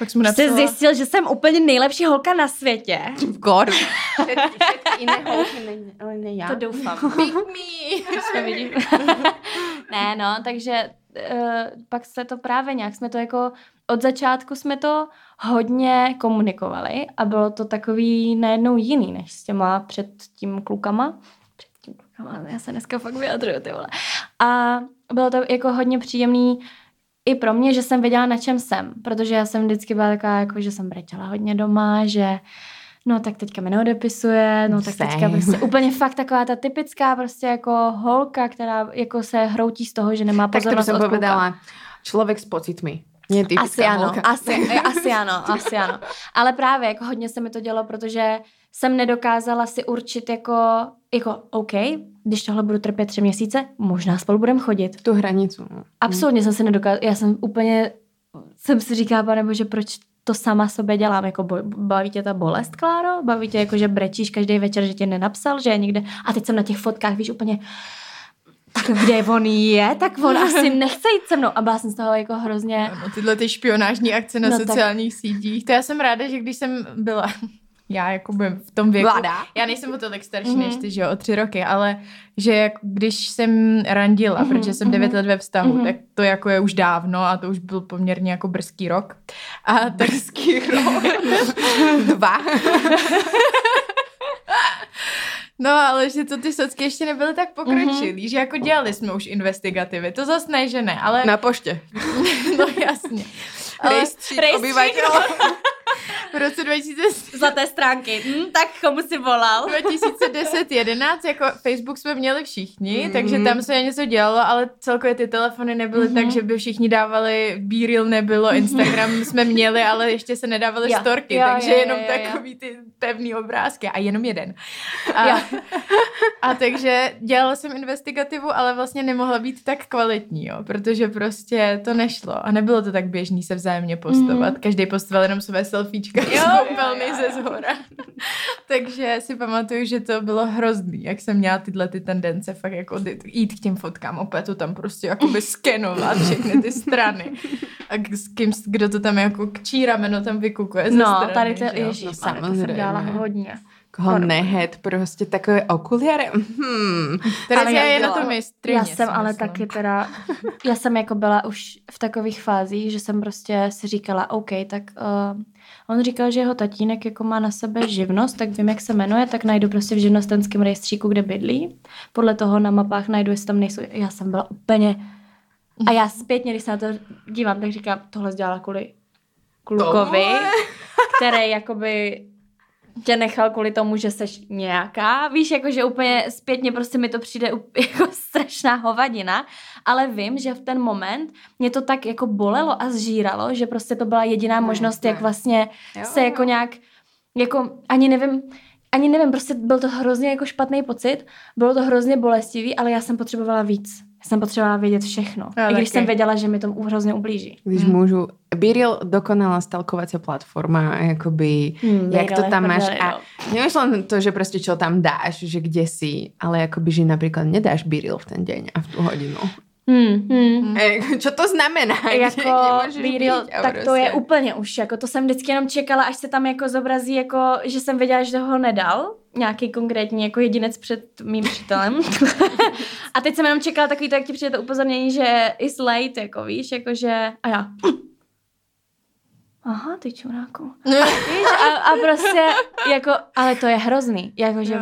Pak jsem jste napsala, zjistil, že jsem úplně nejlepší holka na světě. God. [laughs] Všetky, všetky iné holky, ne, ale ne já. To doufám. [laughs] Pick me. jsme vidí. [laughs] ne, no, takže uh, pak se to právě nějak, jsme to jako, od začátku jsme to hodně komunikovali a bylo to takový najednou jiný, než s těma před tím klukama. Před tím klukama, já se dneska fakt vyjadřuju, ty vole. A bylo to jako hodně příjemný i pro mě, že jsem věděla, na čem jsem, protože já jsem vždycky byla taková, jako, že jsem brečela hodně doma, že no tak teďka mi neodepisuje, no tak teďka Same. prostě úplně fakt taková ta typická prostě jako holka, která jako se hroutí z toho, že nemá Tak to pozornost som od kluka. Člověk s pocitmi. Typická Asi ano, holka. asi, asi ano, asi ano. Ale právě jako hodně se mi to dělo, protože jsem nedokázala si určit jako, jako OK, když tohle budu trpět tři měsíce, možná spolu budeme chodit. Tu hranicu. no. Absolutně jsem se nedokázala, já jsem úplně, jsem si říkala, pane bože, proč to sama sobě dělám, jako bo, baví tě ta bolest, Kláro? Baví tě jako, že brečíš každý večer, že tě nenapsal, že je někde, a teď jsem na těch fotkách, víš, úplně, tak kde on je, tak on [laughs] asi nechce jít se mnou. A byla jsem z toho jako hrozně, No, tyhle ty špionážní akce na No no, tak- sociálních sítích. To já jsem ráda, že když jsem byla [laughs] já jako v tom věku, Mladá. já nejsem o tolik starší Mhm. mm-hmm. než ty, že jo, o tři roky, ale že jak, když jsem randila, Mhm, mm-hmm. protože jsem devět let ve vztahu, Mhm. mm-hmm. tak to jako je už dávno a to už byl poměrně jako brzký rok. A [laughs] tak brzký rok. Dva. No, ale že to ty socky ještě nebyly tak pokročilý, mm-hmm. že jako dělali jsme už investigativy. To zas ne, že ne, ale Na poště. [laughs] no jasně. Ale Rejstřík rejstřík, obyvatel. [laughs] v roce 2000 zlaté stránky. Hm, tak komu si volal? 2010-11, jako Facebook jsme měli všichni, Mhm. takže tam se něco dělalo, ale celkově ty telefony nebyly Mhm. tak, že by všichni dávali, B-Reel nebylo, Instagram jsme měli, ale ještě se nedávaly Jo. storky, Jo, takže jo, jenom jo, jo. takový ty pevný obrázky a jenom jeden. A, Jo. [laughs] a takže dělala jsem investigativu, ale vlastně nemohla být tak kvalitní, jo, protože prostě to nešlo a nebylo to tak běžný se vzájemně postovat. Mhm. Každý postoval jenom své selfiečka Jo, z koupelny ze zhora. [laughs] Takže si pamatuju, že to bylo hrozný, jak jsem měla tyhle ty tendence fakt jako jít k těm fotkám, opět to tam prostě jakoby skenovat všechny ty strany. A s kým, kdo to tam jako kčí rameno tam vykukuje ze No, strany, tady to, jo. ježíš, No, to jsem samozřejmě. dělala hodně. Koho nehet, prostě takové okuliare. Hmm. Terezia Ale je já na to dělám. mistrině. Já jsem ale myslím. taky teda, já jsem jako byla už v takových fázích, že jsem prostě si říkala, OK, tak uh, on říkal, že jeho tatínek jako má na sebe živnost, tak vím, jak se jmenuje, tak najdu prostě v živnostenském rejstříku, kde bydlí. Podle toho na mapách najdu, jestli tam nejsou. Já jsem byla úplně... A já zpětně, když se na to dívám, tak říkám, tohle dělala kvůli klukovi, který jakoby tě nechal kvůli tomu, že seš nějaká, víš, jako že úplně zpětně prostě mi to přijde [laughs] jako strašná hovadina, ale vím, že v ten moment mě to tak jako bolelo a zžíralo, že prostě to byla jediná Ne, možnost, ne. jak vlastně Jo, se jako nějak Jako ani nevím, ani nevím, prostě byl to hrozně jako špatný pocit, bylo to hrozně bolestivý, ale já jsem potřebovala víc. Já jsem potřebovala vědět všechno. Já I když taky. jsem věděla, že mi to hrozně ublíží. Když hmm. můžu, Biril dokonalá stalkovací platforma, jakoby, hmm, jak to tam máš. A nemyslím to, že prostě čo tam dáš, že kde si, ale jakoby, že například nedáš Biril v ten den a v tu hodinu. Hmm, hmm. [laughs] E, čo to znamená? Jako Viril, tak prostě. to je úplně už, jako to jsem vždycky jenom čekala, až se tam jako zobrazí, jako, že jsem věděla, že ho nedal, nějaký konkrétní jako jedinec před mým přítelem. [laughs] a teď jsem jenom čekala takový to, jak ti přijde to upozornění, že is late, jako víš, jako že, a já, aha, ty čuráku. [laughs] víš, a, a prostě, jako, ale to je hrozný, jako, že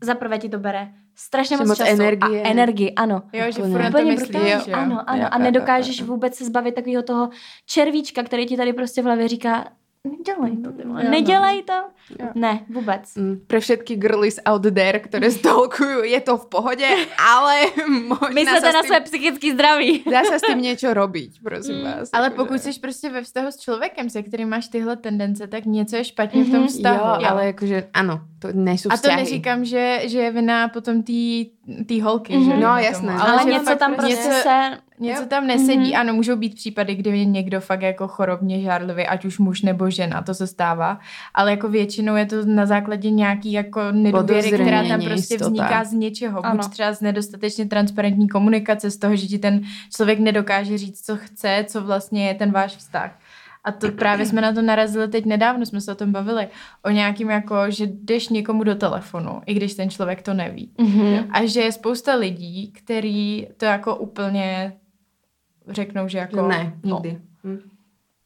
za prvé ti to bere strašně moc, moc času energie. a energii, ano. Jo, že furt to myslí, jo. Ano, ano. Jo, a nedokážeš jo, vůbec se zbavit takového toho červíčka, který ti tady prostě v hlavě říká, nedělej to, ty vole. nedělej to. Jo. Ne, vůbec. Mm, pre všetky girlies out there, které stalkují, je to v pohodě, ale [laughs] možná Myslete na své psychické zdraví. Dá se s tím něco robiť, prosím mm. vás. Ale pokud jsi prostě ve vztahu s člověkem, se kterým máš tyhle tendence, tak něco je špatně mm-hmm. v tom mhm. vztahu. Jo, jo. ale jakože ano, to nejsou vzťahy. A to neříkám, že, že je vina potom té holky, mm-hmm. že? No jasné. Ale, ale něco tam prostě něco, se... Něco tam nesedí. Mm-hmm. Ano, můžou být případy, kdy je někdo fakt jako chorobně žárlivý, ať už muž nebo žena, to se stává. Ale jako většinou je to na základě nějaký jako nedůvěry, která tam prostě jistota. vzniká z něčeho. Ano. Buď třeba z nedostatečně transparentní komunikace, z toho, že ti ten člověk nedokáže říct, co chce, co vlastně je ten váš vztah. A to právě jsme na to narazili teď nedávno, jsme se o tom bavili. O nějakým jako, že jdeš někomu do telefonu, i když ten člověk to neví. Mm-hmm. A že je spousta lidí, který to jako úplně řeknou, že jako... Ne, no. nikdy. No.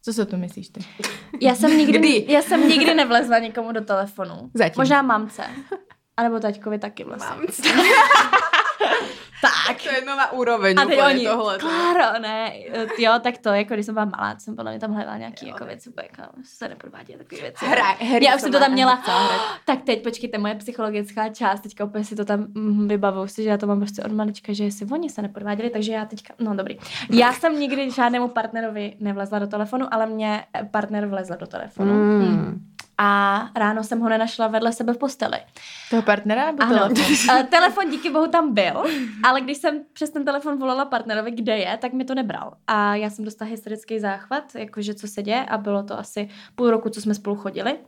Co se to myslíš ty? Já jsem nikdy, Kdy? já jsem nikdy nevlezla někomu do telefonu. Zatím. Možná mamce. A nebo taťkovi taky vlastně. Mamce. Tak. To je nová úroveň a teď oni, tohle. Kláro, ne, jo, tak to, jako když jsem byla malá, jsem podle mě tam hledala nějaký jo, jako věci, jako se nepodvádějí takové věci. Hra, hry Já už jsem to tam měla, tak teď počkejte, moje psychologická část, teďka úplně si to tam mm, vybavuju si, že já to mám prostě od malička, že si oni se nepodváděli, takže já teďka, no dobrý. Já jsem nikdy žádnému partnerovi nevlezla do telefonu, ale mě partner vlezl do telefonu. Mm. Hmm a ráno jsem ho nenašla vedle sebe v posteli. Toho partnera nebo ano. telefon? [laughs] telefon díky bohu tam byl, ale když jsem přes ten telefon volala partnerovi, kde je, tak mi to nebral. A já jsem dostala historický záchvat, jakože co se děje a bylo to asi půl roku, co jsme spolu chodili.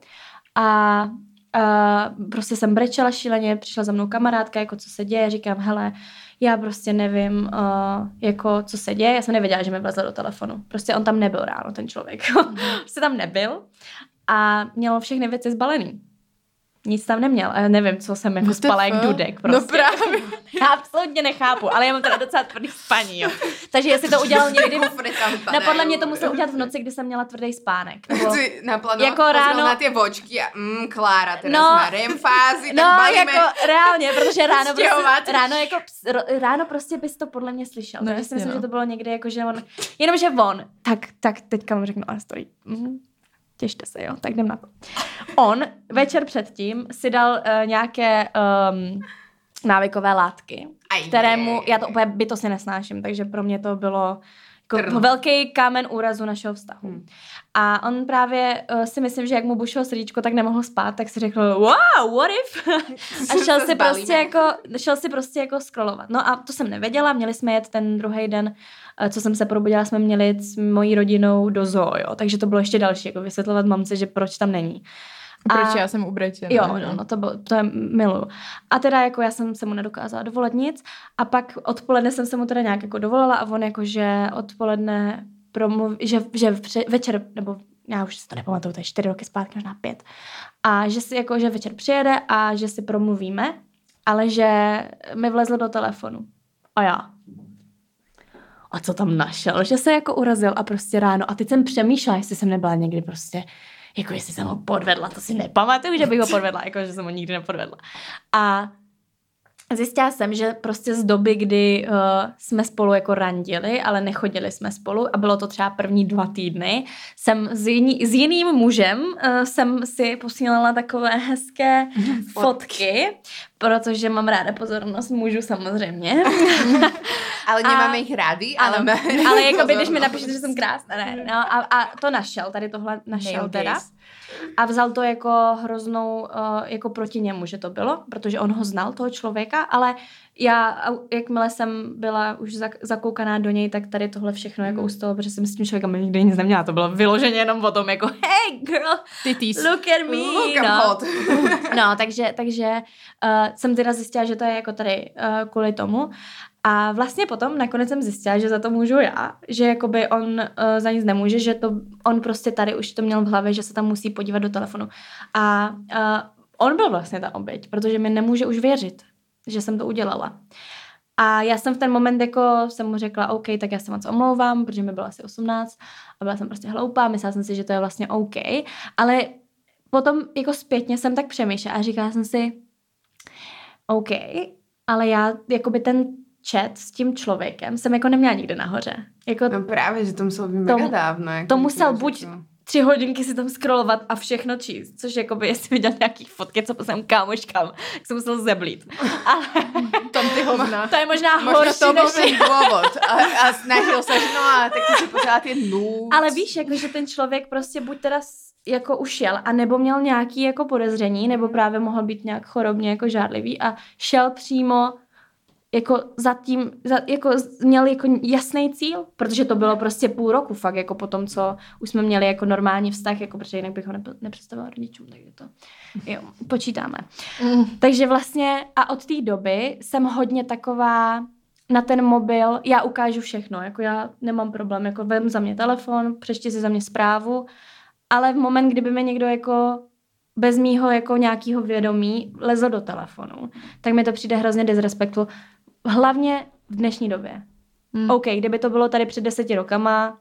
A Uh, prostě jsem brečela šíleně, přišla za mnou kamarádka, jako co se děje, říkám, hele, já prostě nevím, uh, jako co se děje, já jsem nevěděla, že mi vlezl do telefonu. Prostě on tam nebyl ráno, ten člověk. [laughs] Prostě tam nebyl a měl všechny věci zbalený. Nic tam neměl. A já nevím, co jsem jako spala jak dudek. No prostě. No právě. [laughs] Já absolutně nechápu, ale já mám teda docela tvrdý spaní, jo. Takže jestli to udělal někdy... no podle mě to musel udělat v noci, kdy jsem měla tvrdý spánek. [laughs] Nebo... Jsi jako ráno... na ty vočky a mm, Klára, teraz no, má REM fázi, no, balíme... jako reálně, protože [laughs] ráno prostě, ráno, jako, ráno prostě bys to podle mě slyšel. No, Takže si myslím, no. že to bylo někdy jako, že on... Jenomže on, tak, tak teďka mu řeknu, ale stojí. Mm těšte se, jo, tak jdem na to. On večer předtím si dal uh, nějaké um, návykové látky, kterému, já to úplně bytostně nesnáším, takže pro mě to bylo jako velký kámen úrazu našeho vztahu. Hmm. A on právě uh, si myslím, že jak mu bušilo srdíčko, tak nemohl spát, tak si řekl, wow, what if? [laughs] a šel si prostě jako, šel si prostě jako scrollovat. No a to jsem nevěděla, měli jsme jet ten druhý den, uh, co jsem se probudila, jsme měli jít s mojí rodinou do zoo, jo. Takže to bylo ještě další, jako vysvětlovat mamce, že proč tam není. Proč a, já jsem ubrečená. Jo, no, no to, bylo, to je milu. A teda jako já jsem se mu nedokázala dovolit nic a pak odpoledne jsem se mu teda nějak jako dovolila a on jako, že odpoledne promluv, že, že večer, nebo já už si to nepamatuju, to je čtyři roky zpátky, možná pět, a že si jako, že večer přijede a že si promluvíme, ale že mi vlezl do telefonu. A já. A co tam našel? Že se jako urazil a prostě ráno. A teď jsem přemýšlela, jestli jsem nebyla někdy prostě jako jestli jsem ho podvedla, to si nepamatuju, že bych ho podvedla, jako že jsem ho nikdy nepodvedla. A Zjistila jsem, že prostě z doby, kdy uh, jsme spolu jako randili, ale nechodili jsme spolu a bylo to třeba první dva týdny, jsem s, jiný, s jiným mužem uh, jsem si posílala takové hezké [laughs] fotky, protože mám ráda pozornost mužů samozřejmě. [laughs] ale nemáme jich rádi, ale ano, Ale jako by, když mi napíšete, že jsem krásná, ne. No, a, a to našel, tady tohle našel teda. A vzal to jako hroznou, uh, jako proti němu, že to bylo, protože on ho znal, toho člověka, ale já, jakmile jsem byla už zakoukaná do něj, tak tady tohle všechno jako hmm. ustalo, protože jsem s tím člověkem nikdy nic neměla. To bylo vyloženě jenom o tom, jako hey girl, Titis. look at me. Look, no. hot. no, takže, takže uh, jsem teda zjistila, že to je jako tady uh, kvůli tomu. A vlastně potom nakonec jsem zjistila, že za to můžu já, že jakoby on uh, za nic nemůže, že to on prostě tady už to měl v hlavě, že se tam musí podívat do telefonu. A uh, on byl vlastně ta oběť, protože mi nemůže už věřit, že jsem to udělala. A já jsem v ten moment jako jsem mu řekla, OK, tak já se moc omlouvám, protože mi bylo asi 18 a byla jsem prostě hloupá, myslela jsem si, že to je vlastně OK, ale potom jako zpětně jsem tak přemýšlela a říkala jsem si, OK, ale já jakoby ten chat s tím člověkem jsem jako neměla nikde nahoře. Jako no právě, že to muselo být mega dávno. Jako to musel buď tři hodinky si tam scrollovat a všechno číst, což jako by, [laughs] jestli viděl nějaký fotky, co jsem kámoškám, tak jsem musel zeblít. [laughs] Ale tam ty hovna. To je možná horší to než... ten důvod. A, a snažil se, no a tak si pořád je nůc. Ale víš, jako, že ten člověk prostě buď teda jako ušel a nebo měl nějaký jako podezření, nebo právě mohl být nějak chorobně jako žádlivý a šel přímo jako zatím, za, jako měl jako jasný cíl, protože to bylo prostě půl roku fakt, jako po tom, co už jsme měli jako normální vztah, jako protože jinak bych ho nepředstavovala rodičům, takže to, jo, počítáme. Mm. Takže vlastně a od té doby jsem hodně taková na ten mobil, já ukážu všechno, jako já nemám problém, jako vem za mě telefon, přečti si za mě zprávu, ale v moment, kdyby mi někdo jako bez mýho jako nějakého vědomí lezl do telefonu, tak mi to přijde hrozně disrespektu hlavně v dnešní době. Hmm. OK, kdyby to bylo tady před deseti rokama,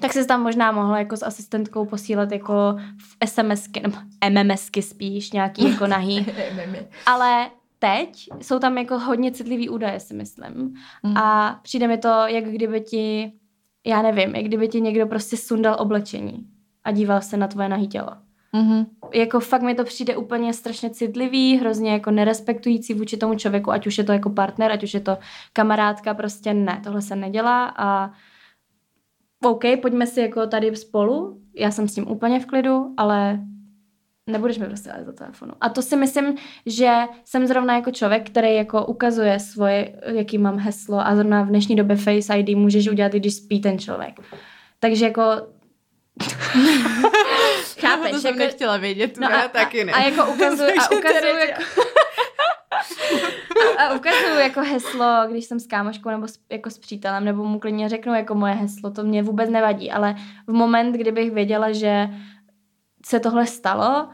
tak se tam možná mohla jako s asistentkou posílat jako v SMSky, nebo MMSky spíš, nějaký jako nahý. [laughs] Ale teď jsou tam jako hodně citlivý údaje, si myslím. Hmm. A přijde mi to, jak kdyby ti, já nevím, jak kdyby ti někdo prostě sundal oblečení a díval se na tvoje nahý tělo. Mm-hmm. Jako fakt mi to přijde úplně strašně citlivý, hrozně jako nerespektující vůči tomu člověku, ať už je to jako partner, ať už je to kamarádka, prostě ne, tohle se nedělá a OK, pojďme si jako tady spolu, já jsem s tím úplně v klidu, ale nebudeš mi prostě do telefonu. A to si myslím, že jsem zrovna jako člověk, který jako ukazuje svoje, jaký mám heslo a zrovna v dnešní době Face ID můžeš udělat, když spí ten člověk. Takže jako [laughs] Chápeš? To jsem jako, nechtěla vědět, no a, taky ne. A, a jako [laughs] ukazuju, a ukazuju jako, a, [laughs] a ukazuju jako heslo, když jsem s kámoškou nebo s, jako s přítelem, nebo mu klidně řeknu jako moje heslo, to mě vůbec nevadí, ale v moment, kdybych věděla, že se tohle stalo,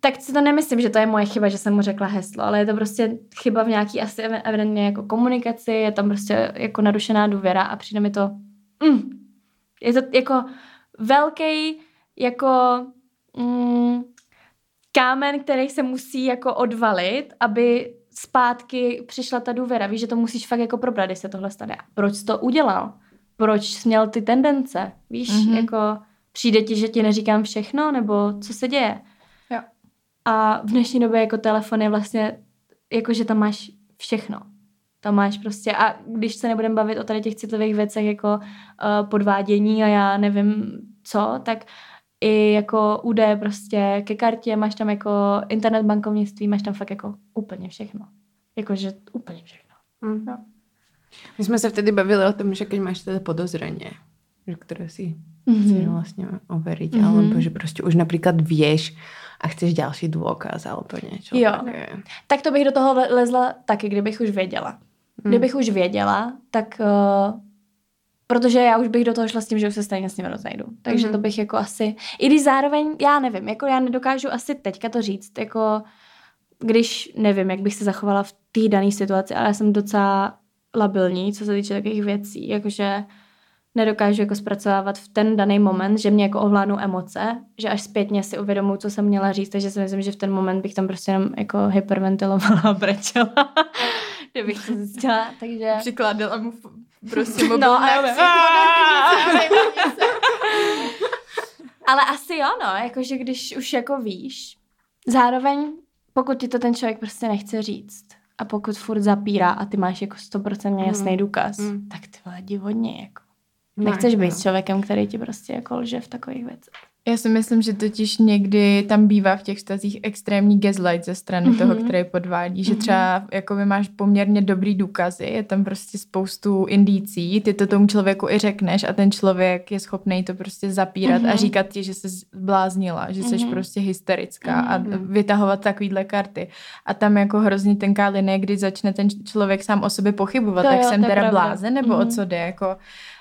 tak si to nemyslím, že to je moje chyba, že jsem mu řekla heslo, ale je to prostě chyba v nějaký asi evidentně jako komunikaci, je tam prostě jako narušená důvěra a přijde mi to, mm, je to jako velký jako mm, kámen, který se musí jako odvalit, aby zpátky přišla ta důvěra. Víš, že to musíš fakt jako probrat, když se tohle stane. Proč jsi to udělal? Proč měl ty tendence? Víš, mm-hmm. jako přijde ti, že ti neříkám všechno, nebo co se děje? Jo. A v dnešní době jako telefon je vlastně, jako že tam máš všechno. Tam máš prostě, a když se nebudeme bavit o tady těch citlivých věcech jako uh, podvádění a já nevím co, tak i jako údaje prostě ke kartě, máš tam jako internet bankovnictví, máš tam fakt jako úplně všechno. Jakože úplně všechno. Mm. No. My jsme se vtedy bavili o tom, že když máš teda podozření, které si mm-hmm. vlastně overiť, mm-hmm. alebo že prostě už například věš a chceš další důkaz alebo něco. Jo, také. tak to bych do toho lezla taky, kdybych už věděla. Mm. Kdybych už věděla, tak uh, Protože já už bych do toho šla s tím, že už se stejně s ním rozejdu. Takže mm-hmm. to bych jako asi, i když zároveň, já nevím, jako já nedokážu asi teďka to říct, jako když nevím, jak bych se zachovala v té dané situaci, ale já jsem docela labilní, co se týče takových věcí, jakože nedokážu jako zpracovávat v ten daný moment, že mě jako ovládnou emoce, že až zpětně si uvědomuji, co jsem měla říct, takže si myslím, že v ten moment bych tam prostě jenom jako hyperventilovala a brečela, [laughs] kdybych to zjistila, takže... Přikládala mu prostě mobil no, a [laughs] Ale asi jo, no, jakože když už jako víš, zároveň pokud ti to ten člověk prostě nechce říct a pokud furt zapírá a ty máš jako 100% jasný mm. důkaz, mm. tak ty vole divodně jako. Nechceš být no. s člověkem, který ti prostě jako lže v takových věcech. Já si myslím, že totiž někdy tam bývá v těch vztazích extrémní gaslight ze strany mm-hmm. toho, který podvádí, že třeba jako vy máš poměrně dobrý důkazy, je tam prostě spoustu indicí, ty to tomu člověku i řekneš a ten člověk je schopný to prostě zapírat mm-hmm. a říkat ti, že jsi bláznila, že jsi mm-hmm. prostě hysterická mm-hmm. a vytahovat takovýhle karty. A tam jako hrozně tenká linie, kdy začne ten člověk sám o sobě pochybovat, to tak jo, jsem teda pravda. blázen, nebo mm-hmm. o co jde, jako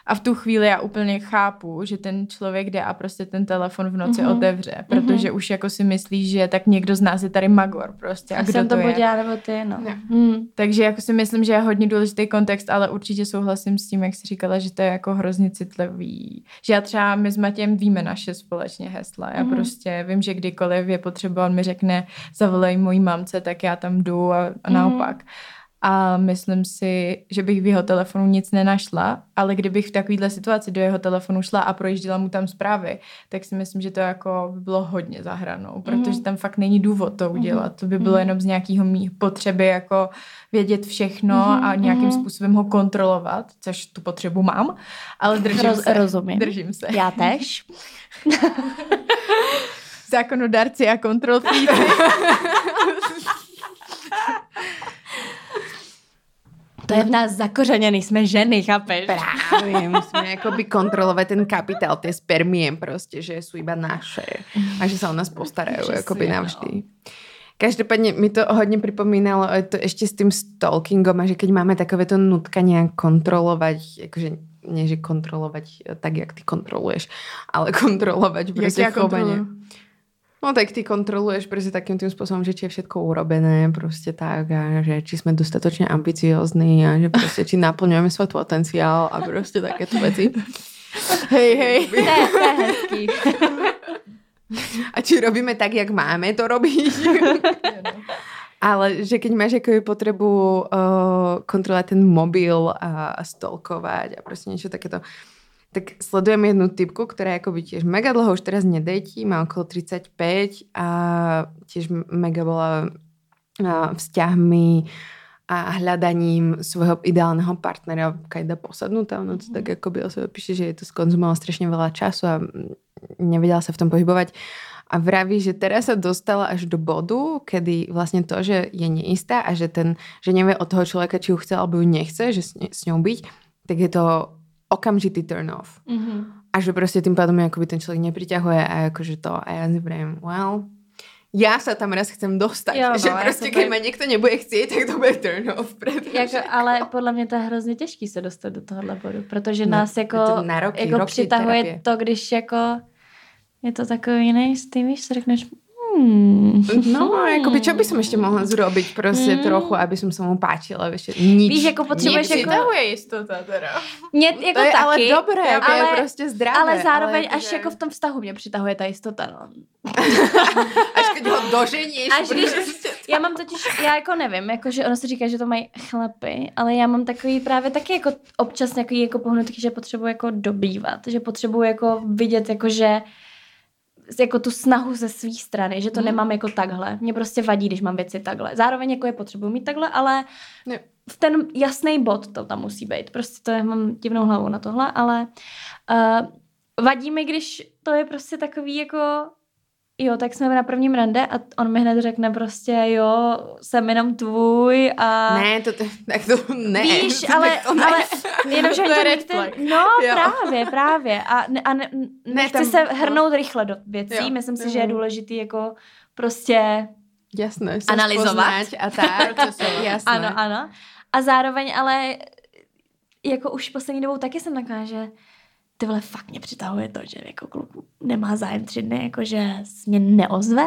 a v tu chvíli já úplně chápu, že ten člověk jde a prostě ten telefon v noci mm-hmm. otevře, mhm. protože mm-hmm. už jako si myslí, že tak někdo z nás je tady magor prostě. A, a kdo jsem to, to buď já nebo ty, no. Mm. Takže jako si myslím, že je hodně důležitý kontext, ale určitě souhlasím s tím, jak jsi říkala, že to je jako hrozně citlivý. Že já třeba my s Matějem víme naše společně hesla. Já mm-hmm. prostě vím, že kdykoliv je potřeba, on mi řekne, zavolej mojí mamce, tak já tam jdu a, a naopak. Mm-hmm a myslím si, že bych v jeho telefonu nic nenašla, ale kdybych v takovéhle situaci do jeho telefonu šla a projížděla mu tam zprávy, tak si myslím, že to jako by bylo hodně za hranou, protože mhm. tam fakt není důvod to udělat. To by bylo mhm. jenom z nějakého mých potřeby jako vědět všechno mhm, a nějakým způsobem ho kontrolovat, což tu potřebu mám, ale držím Roz, se. Rozumím. Držím se. Já tež. [laughs] Zákonodárci a kontrol [laughs] To je v nás zakořeněný, jsme ženy, chápeš? Právě, musíme jakoby kontrolovat ten kapitál, ty spermie prostě, že jsou iba naše a že se o nás postarají jakoby navždy. No. Každopádně mi to hodně připomínalo to ještě s tím stalkingom a že keď máme takové to nutkanie kontrolovat, jakože nie že kontrolovat tak, jak ty kontroluješ, ale [laughs] kontrolovat prostě chovanie. No tak ty kontroluješ prostě takým tým způsobem, že či je všetko urobené prostě tak a že či jsme dostatečně ambiciozní a že prostě či naplňujeme svůj potenciál a prostě takéto věci. Hej, hej. To je, to je hezký. [laughs] A či robíme tak, jak máme to robiť. [laughs] Ale že keď máš jako potřebu uh, kontrolovat ten mobil a, a stolkovat a prostě něco takéto, tak sledujem jednu typku, ktorá je akoby tiež mega dlho už teraz nedejtí, má okolo 35 a tiež mega bola vzťahmi a hľadaním svojho ideálneho partnera kajda posadnutá. Ono to tak akoby o sebe píše, že je to skonzumovalo strašne veľa času a nevedela sa v tom pohybovať. A vraví, že teraz sa dostala až do bodu, kedy vlastne to, že je neistá a že, ten, že nevie od toho človeka, či ju chce alebo ju nechce, že s, s ňou byť, tak je to okamžitý turn off. Mm-hmm. A že prostě tým pádom akoby ten člověk nepriťahuje a jakože to a já si vrím, well, já se tam raz chcem dostat. Jo, no, že prostě, když mě někdo nebude chtít, tak to bude turn off. Protože... Jako, ale podle mě to je hrozně těžký se dostat do tohohle bodu, protože no, nás jako, roky, jako roky přitahuje terapie. to, když jako je to takový jiný s tím, víš, řekneš, Hmm. No, jako by, čo by som ešte mohla zrobiť prostě hmm. trochu, aby som sa mu páčila, vieš, nič. Víš, jako potřebuješ jako... Přitahuje jistota teda. Mě, jako to je taky, ale dobré, ale, je prostě zdravé. Ale zároveň ale až že... jako v tom vztahu mě přitahuje ta jistota, no. [laughs] až když ho doženíš. Až když, prostě... já mám totiž, já jako nevím, jako že ono se říká, že to mají chlapy, ale já mám takový právě taky jako občas nějaký jako pohnutky, že potřebuji jako dobývat, že potřebuji jako vidět jako, že jako tu snahu ze své strany, že to hmm. nemám jako takhle. Mě prostě vadí, když mám věci takhle. Zároveň jako je potřebuji mít takhle, ale ne. v ten jasný bod to tam musí být. Prostě to je, mám divnou hlavu na tohle, ale uh, vadí mi, když to je prostě takový jako jo, tak jsme na prvním rande a on mi hned řekne prostě, jo, jsem jenom tvůj a... Ne, to, tak to ne. Víš, [laughs] to, ale, to ne. ale [laughs] jenom, že to je ten, No, jo. právě, právě. A, a ne, nechci tam, se hrnout no. rychle do věcí, jo. myslím si, že je důležitý jako prostě Jasné, analyzovat. A tak, [laughs] jasné. Ano, ano. A zároveň ale jako už poslední dobou taky jsem taková, že ty vole, fakt mě přitahuje to, že jako kluk nemá zájem tři dny, jako že mě neozve.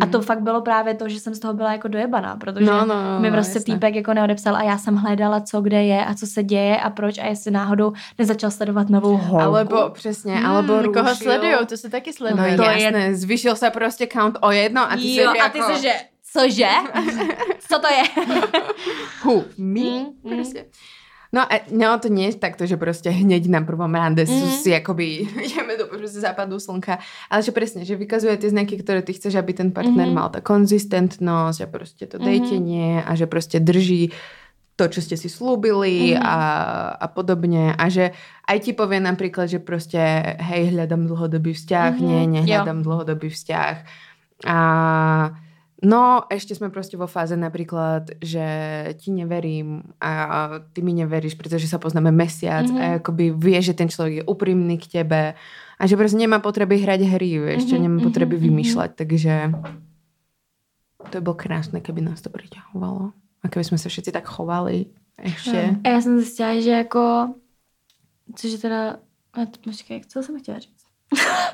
A to mhm. fakt bylo právě to, že jsem z toho byla jako dojebaná, protože no, no, no, mi prostě jasně. týpek jako neodepsal a já jsem hledala, co kde je a co se děje a proč a jestli náhodou nezačal sledovat novou holku. Alebo přesně, hmm, alebo rušil. Koho sledují, to se taky sleduje. No to jasné, je... zvýšil se prostě count o jedno a ty jo, se a ty jako... že, cože? [laughs] co to je? Who? Me? Mm, prostě. Mm. No a no, to nie je takto, že prostě hneď na prvom rande mm. si akoby [laughs] ideme do prostě západu slnka, ale že presne, že vykazuje ty znaky, ktoré ty chceš, aby ten partner mm. mal ta konzistentnosť a prostě to mm. dejtenie a že prostě drží to, čo ste si slúbili mm-hmm. a, a podobne. A že aj ti povie napríklad, že proste hej, hľadám dlhodobý vzťah, mm-hmm. nie, nehľadám jo. dlhodobý vzťah. A No, ešte sme proste vo fáze napríklad, že ti neverím a ty mi neveríš, pretože sa poznáme mesiac mm-hmm. a akoby vie, že ten človek je úprimný k tebe a že proste nemá potreby hrať hry, vieš, mm-hmm, nemá potreby mm-hmm. vymýšľať, takže to by bolo krásne, keby nás to priťahovalo a keby sme sa všetci tak chovali ešte. A já jsem zjistila, že jako, což je teda, počkej, co jsem chtěla říct?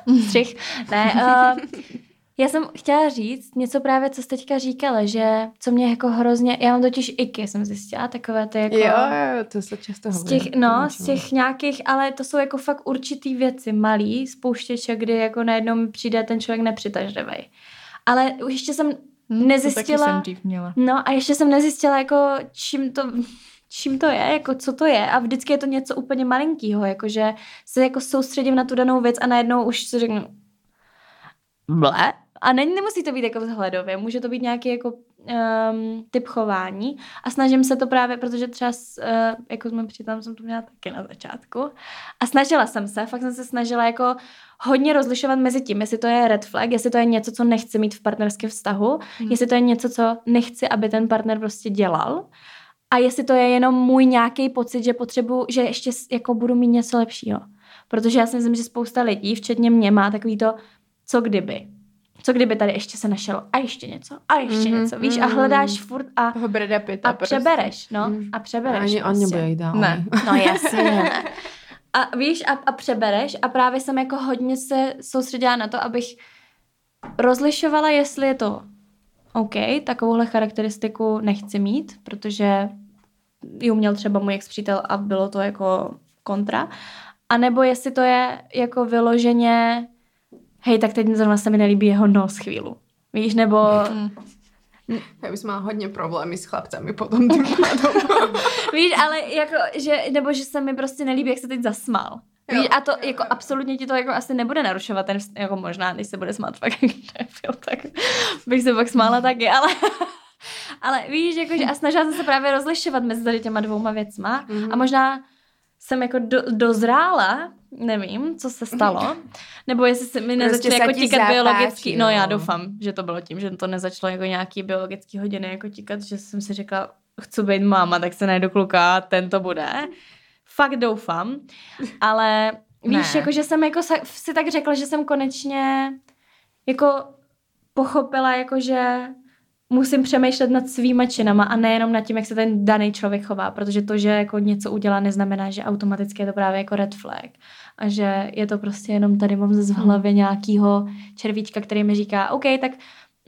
[laughs] Střih. ne, uh, [laughs] Já jsem chtěla říct něco právě, co jste teďka říkala, že co mě jako hrozně, já mám totiž iky, jsem zjistila, takové ty jako... Jo, jo, to se často z těch, No, z těch nějakých, ale to jsou jako fakt určitý věci, malý, spouštěče, kdy jako najednou mi přijde ten člověk nepřitažlivý. Ale už ještě jsem nezjistila... To jsem dřív měla. No a ještě jsem nezjistila, jako čím to čím to je, jako co to je a vždycky je to něco úplně malinkého, jakože se jako soustředím na tu danou věc a najednou už si řeknu ble, a ne, nemusí to být jako vzhledově, může to být nějaký jako um, typ chování a snažím se to právě, protože třeba, uh, jako jsme přitom, jsem to měla taky na začátku a snažila jsem se, fakt jsem se snažila jako hodně rozlišovat mezi tím, jestli to je red flag, jestli to je něco, co nechci mít v partnerském vztahu, hmm. jestli to je něco, co nechci, aby ten partner prostě dělal a jestli to je jenom můj nějaký pocit, že potřebuji, že ještě jako budu mít něco lepšího. Protože já si myslím, že spousta lidí, včetně mě, má takový to, co kdyby co kdyby tady ještě se našel a ještě něco a ještě mm-hmm, něco, víš, mm-hmm. a hledáš furt a, Toho Brada Pitta a prostě. přebereš, no, mm. a přebereš. Ani prostě. on nebude ideální. Ne. [laughs] No jasně. [laughs] A víš, a, a přebereš a právě jsem jako hodně se soustředila na to, abych rozlišovala, jestli je to OK, takovouhle charakteristiku nechci mít, protože ji měl třeba můj ex-přítel a bylo to jako kontra. A nebo jestli to je jako vyloženě hej, tak teď zrovna se mi nelíbí jeho nos chvíli. Víš, nebo... Mm. Já bys měla hodně problémy s chlapcami potom [laughs] Víš, ale jako, že, nebo že se mi prostě nelíbí, jak se teď zasmál. Víš, a to jo, jako jo. absolutně ti to jako asi nebude narušovat, ten, jako možná, když se bude smát fakt [laughs] tak bych se pak smála taky, ale [laughs] ale víš, jakože a snažila jsem se právě rozlišovat mezi tady těma dvouma věcma mm-hmm. a mhm. možná jsem jako do, dozrála, nevím, co se stalo, nebo jestli se mi nezačalo prostě jako tíkat biologický, no. no já doufám, že to bylo tím, že to nezačalo jako nějaký biologický hodiny jako tíkat, že jsem si řekla, chci být máma, tak se najdu kluka, ten to bude. Fakt doufám, ale [laughs] víš, jako že jsem jako si tak řekla, že jsem konečně jako pochopila, jako že musím přemýšlet nad svýma činama a nejenom nad tím, jak se ten daný člověk chová, protože to, že jako něco udělá, neznamená, že automaticky je to právě jako red flag a že je to prostě jenom tady mám v hlavě nějakýho červíčka, který mi říká, OK, tak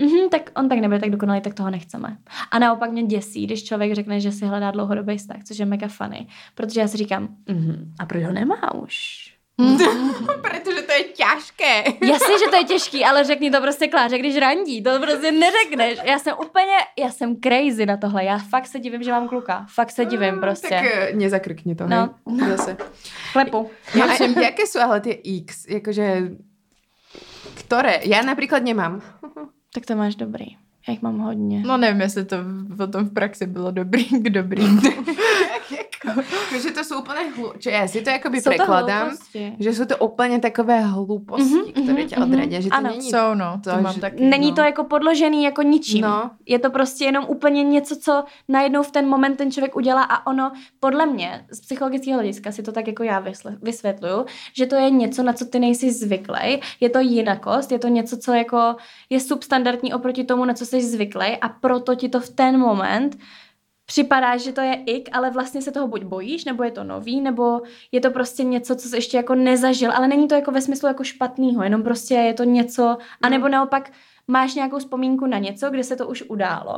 Mm-hmm, tak on tak nebude tak dokonalý, tak toho nechceme. A naopak mě děsí, když člověk řekne, že si hledá dlouhodobý vztah, což je mega funny, protože já si říkám, mm-hmm, a proč ho nemá už? [laughs] Protože to je těžké. [laughs] Jasně, že to je těžký, ale řekni to prostě Kláře, když randí, to prostě neřekneš. Já jsem úplně, já jsem crazy na tohle, já fakt se divím, že mám kluka, fakt se divím prostě. Tak eh, nezakrkni to, no. hej, [laughs] zase. Klepu. No, a jaké jsou ale ty X, jakože, které? Já například nemám. Tak to máš dobrý. Já jich mám hodně. No nevím, jestli to potom v praxi bylo dobrý k dobrý. [laughs] že to jsou úplně hluposti. Já si to jakoby jsou prekladám, že jsou to úplně takové hlouposti, mm-hmm, které tě mhm, odradí. Že to ano. není jsou, no. To, to mám taky, není no. to jako podložený jako ničím. No. Je to prostě jenom úplně něco, co najednou v ten moment ten člověk udělá a ono, podle mě, z psychologického hlediska si to tak jako já vysvětluju, že to je něco, na co ty nejsi zvyklý, je to jinakost, je to něco, co jako je substandardní oproti tomu, na co jsi zvyklý a proto ti to v ten moment připadá, že to je ik, ale vlastně se toho buď bojíš, nebo je to nový, nebo je to prostě něco, co jsi ještě jako nezažil, ale není to jako ve smyslu jako špatného, jenom prostě je to něco, anebo naopak máš nějakou vzpomínku na něco, kde se to už událo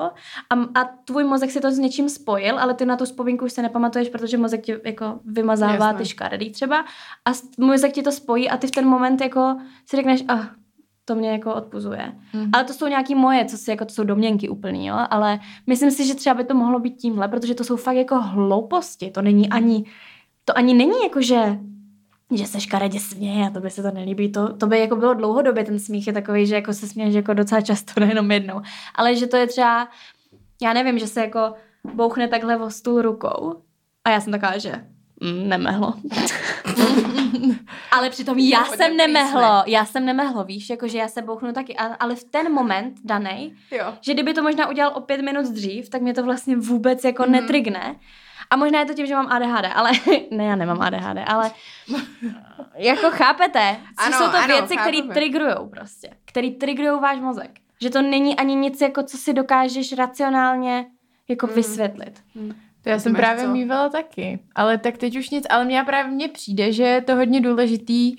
a, a tvůj mozek si to s něčím spojil, ale ty na tu vzpomínku už se nepamatuješ, protože mozek ti jako vymazává Jasne. ty škaredý třeba a mozek ti to spojí a ty v ten moment jako si řekneš, ah, to mě jako odpuzuje. Mm. Ale to jsou nějaký moje, co si jako to jsou domněnky úplný, jo, ale myslím si, že třeba by to mohlo být tímhle, protože to jsou fakt jako hlouposti, to není ani, to ani není jako, že že se škaredě směje a to by se to nelíbí. To, to by jako bylo dlouhodobě, ten smích je takový, že jako se směješ jako docela často, [laughs] nejenom jednou. Ale že to je třeba, já nevím, že se jako bouchne takhle o stůl rukou a já jsem taková, že nemehlo. ale přitom já Hodně jsem nemehlo, já jsem nemehlo, víš, jakože já se bouchnu taky, ale v ten moment danej, Jo. že kdyby to možná udělal o pět minut dřív, tak mě to vlastně vůbec jako Mhm. mm. netrigne. A možná je to tím, že mám ADHD, ale [laughs] ne, já nemám ADHD, ale [laughs] jako chápete, co Ano, jsou to ano, věci, které trigrujou prostě, které trigrujou váš mozek. Že to není ani nic, jako co si dokážeš racionálně jako Mm. vysvětlit. To já jsem právě co? mývala taky, ale tak teď už nic, ale mě právě mně přijde, že je to hodně důležitý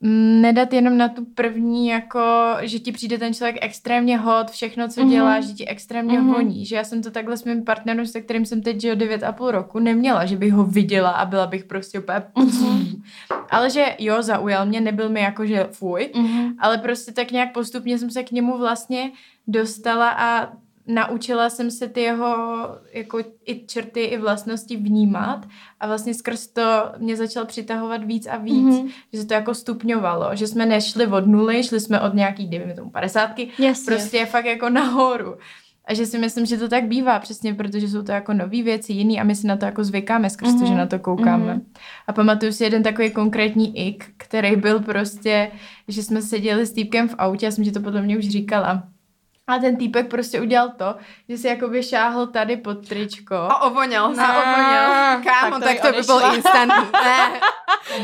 mm, nedat jenom na tu první, jako, že ti přijde ten člověk extrémně hot, všechno, co Mhm. dělá, že ti extrémně Mhm. voní, že já jsem to takhle s mým partnerem, se kterým jsem teď žil 9,5 roku, neměla, že bych ho viděla a byla bych prostě úplně Mhm. ale že jo, zaujal mě, nebyl mi jako, že fuj, Mhm. ale prostě tak nějak postupně jsem se k němu vlastně dostala a naučila jsem se ty jeho jako i črty, i vlastnosti vnímat a vlastně skrz to mě začal přitahovat víc a víc, Mhm. mm-hmm. že se to jako stupňovalo, že jsme nešli od nuly, šli jsme od nějaký, dejme tomu, padesátky, Jasně. prostě fakt jako nahoru. A že si myslím, že to tak bývá přesně, protože jsou to jako nové věci, jiný a my si na to jako zvykáme skrz mm-hmm. to, že Mhm. na to koukáme. Mhm. A pamatuju si jeden takový konkrétní ik, který byl prostě, že jsme seděli s týpkem v autě, já jsem ti to podle mě už říkala. A ten týpek prostě udělal to, že si jakoby šáhl tady pod tričko. A ovoněl se. A ovoněl. Kámo, Tak tak to by by byl instant. [laughs] Ne.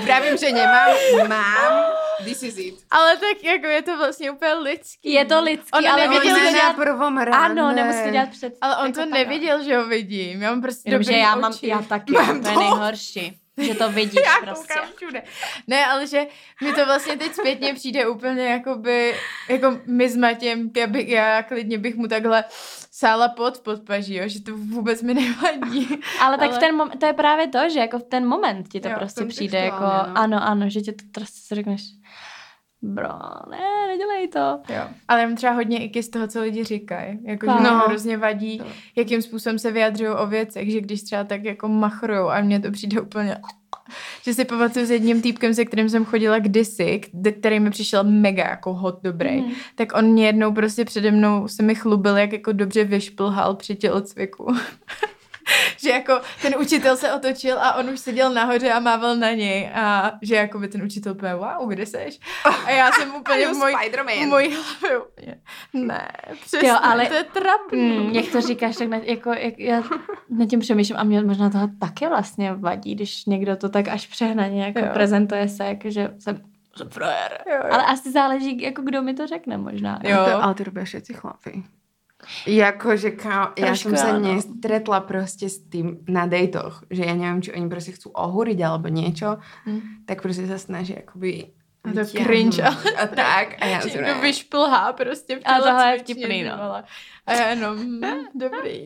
Pravím, že nemám. Mám. This is it. Ale tak jako je to vlastně úplně lidský. Je to lidský, On ale neviděl, nemusí že dělat... prvom ráne. Ano, nemusí to dělat před... Ale on jako to tak, neviděl, že ho vidím. Já mám prostě Jenomže dobrý já mám, já taky, Mám to je to. nejhorší, že to vidíš [laughs] Já prostě. koukám všude. Ne, ale že mi to vlastně teď zpětně přijde úplně jakoby, jako my s Matěm, já, by, já klidně bych mu takhle sála pod podpaží, jo, že to vůbec mi nevadí. [laughs] Ale tak Ale- v ten mom- to je právě to, že jako v ten moment ti to Jo, prostě přijde jako, no. ano, ano, že ti to prostě řekneš, bro, ne, nedělej to. Jo. Ale mám třeba hodně iky z toho, co lidi říkají. Jako, že No. hrozně vadí, jakým způsobem se vyjadřují o věcech, že když třeba tak jako machrujou a mně to přijde úplně... Že si pamatuju s jedním týpkem, se kterým jsem chodila kdysi, který mi přišel mega jako hot dobrý, Mhm. tak on mě jednou prostě přede mnou se mi chlubil, jak jako dobře vyšplhal při tělocviku. [laughs] že jako ten učitel se otočil a on už seděl nahoře a mával na něj a že jako by ten učitel úplně, wow, kde seš? A já jsem [laughs] úplně v mojí, v mojí hlavě úplně, ne, přesně, Jo, ale- to je trapný. Mm, jak to říkáš, tak na, jako, jak, já nad tím přemýšlím a mě možná toho taky vlastně vadí, když někdo to tak až přehnaně jako Jo. prezentuje se, jako, že jsem, jsem frajer. Jo, jo. Ale asi záleží, jako kdo mi to řekne možná. Jo. To, ale to robia všetci chlapi. Jakože, ká, ja Trošku som sa áno. nestretla proste s tým na dejtoch, že ja neviem, či oni proste chcú ohúriť alebo niečo, Hm. tak proste sa snaží akoby A to cringe, ale a tak. A ja Že som někdo vyšplhá prostě v A tohle je vtipný, no. A já jenom, [laughs] dobrý,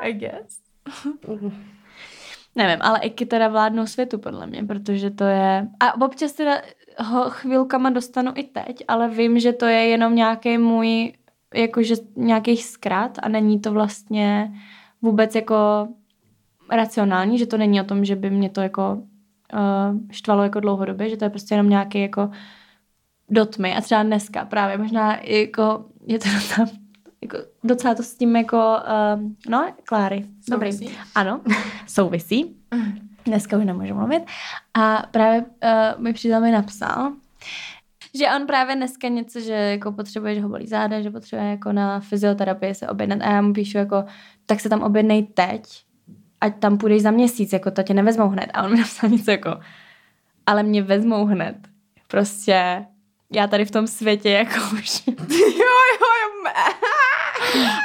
I guess. [laughs] Nevím, ale iky teda vládnou světu podle mě, protože to je... A občas teda ho chvilkama dostanu i teď, ale vím, že to je jenom nějaký můj, jakože nějaký zkrat a není to vlastně vůbec jako racionální, že to není o tom, že by mě to jako uh, štvalo jako dlouhodobě, že to je prostě jenom nějaký jako do tmy. A třeba dneska právě možná jako je to [laughs] docela, jako, docela to s tím jako, uh, no, Kláry, dobrý. Souvisí? Ano, [laughs] souvisí. Dneska už nemůžu mluvit. A právě uh, mi přítel mi napsal, že on právě dneska něco, že jako potřebuje, že ho bolí záda, že potřebuje jako na fyzioterapii se objednat a já mu píšu jako, tak se tam objednej teď, ať tam půjdeš za měsíc, jako to tě nevezmou hned. A on mi napsal něco jako, ale mě vezmou hned. Prostě já tady v tom světě jako už [laughs] jo, jo, jo. [laughs]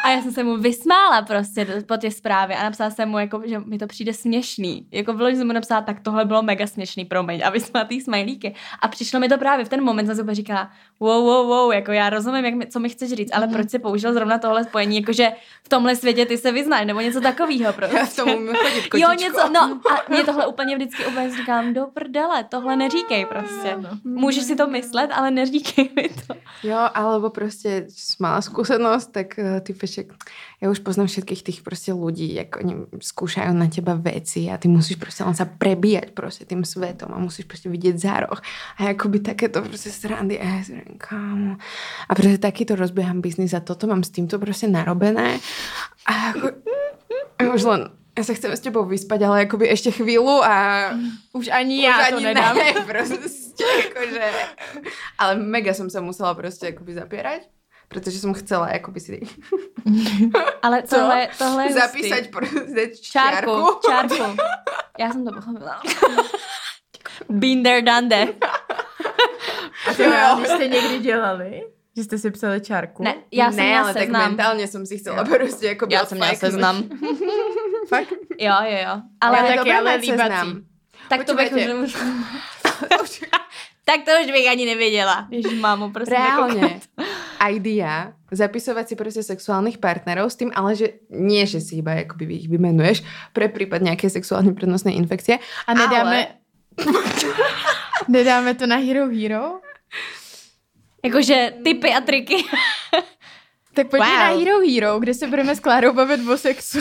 A já jsem se mu vysmála prostě po té zprávě a napsala jsem mu, jako, že mi to přijde směšný. Jako bylo, že jsem mu napsala, tak tohle bylo mega směšný, promiň. A vysmala ty smajlíky. A přišlo mi to právě v ten moment, jsem si říkala, wow, wow, wow, jako já rozumím, jak mi, co mi chceš říct, ale proč si použil zrovna tohle spojení, jakože v tomhle světě ty se vyznáš, nebo něco takového. Prostě. [laughs] Já v tom umím chodit. Jo, něco, no a mě tohle úplně vždycky úplně říkám, do prdele, tohle neříkej prostě. Můžeš si to myslet, ale neříkej mi to. Jo, alebo proste mala skúsenosť, tak ty pešek, ja už poznám všetkých tých proste ľudí, jak oni skúšajú na teba veci a ty musíš proste len sa prebíjať proste tým svetom a musíš proste vidieť za roh a akoby takéto proste srandy a ja si hovorím, kámo. A proste takýto rozbieham biznis a toto mám s týmto proste narobené a ako, Už len, já se chcem s tebou vyspat, ale jakoby ještě chvílu a už ani já už to ani nedám. Ne, [laughs] prostě, jakože, ale mega jsem se musela prostě jakoby zapírať, protože jsem chcela jakoby si [laughs] Ale tohle, tohle je zapísať hustý. prostě čárku. čárku. Čárku. Já jsem to pochopila. Been there, done that. A to jo, jste někdy dělali? Že jste si psali čárku? Ne, já jsem ne, měla ale tak seznam. mentálně jsem si chcela prostě jako Já jsem měla seznam. [laughs] Fakt? Jo, jo, jo. Ale Ale já tak, taky, ale líbací. seznam. tak to bych už. [laughs] tak to už bych ani nevěděla. Ježiš, mámo, prosím. Reálně, idea zapisovať si prostě sexuálnych partnerov s tým, ale že nie, že si iba jakoby ich vymenuješ pre prípad nejaké sexuálne prenosné infekcie. A nedáme... Ale, [laughs] nedáme to na Hero Hero? Jakože typy a triky. Tak pojďme Wow. na Hero Hero, kde se budeme s Klárou bavit o sexu.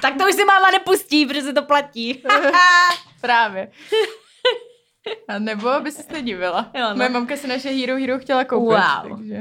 tak to už si máma nepustí, protože se to platí. [laughs] Právě. [laughs] A nebo by se nedivila. Jo, no. Moje mamka si naše Hero Hero chtěla koupit. Wow. Takže.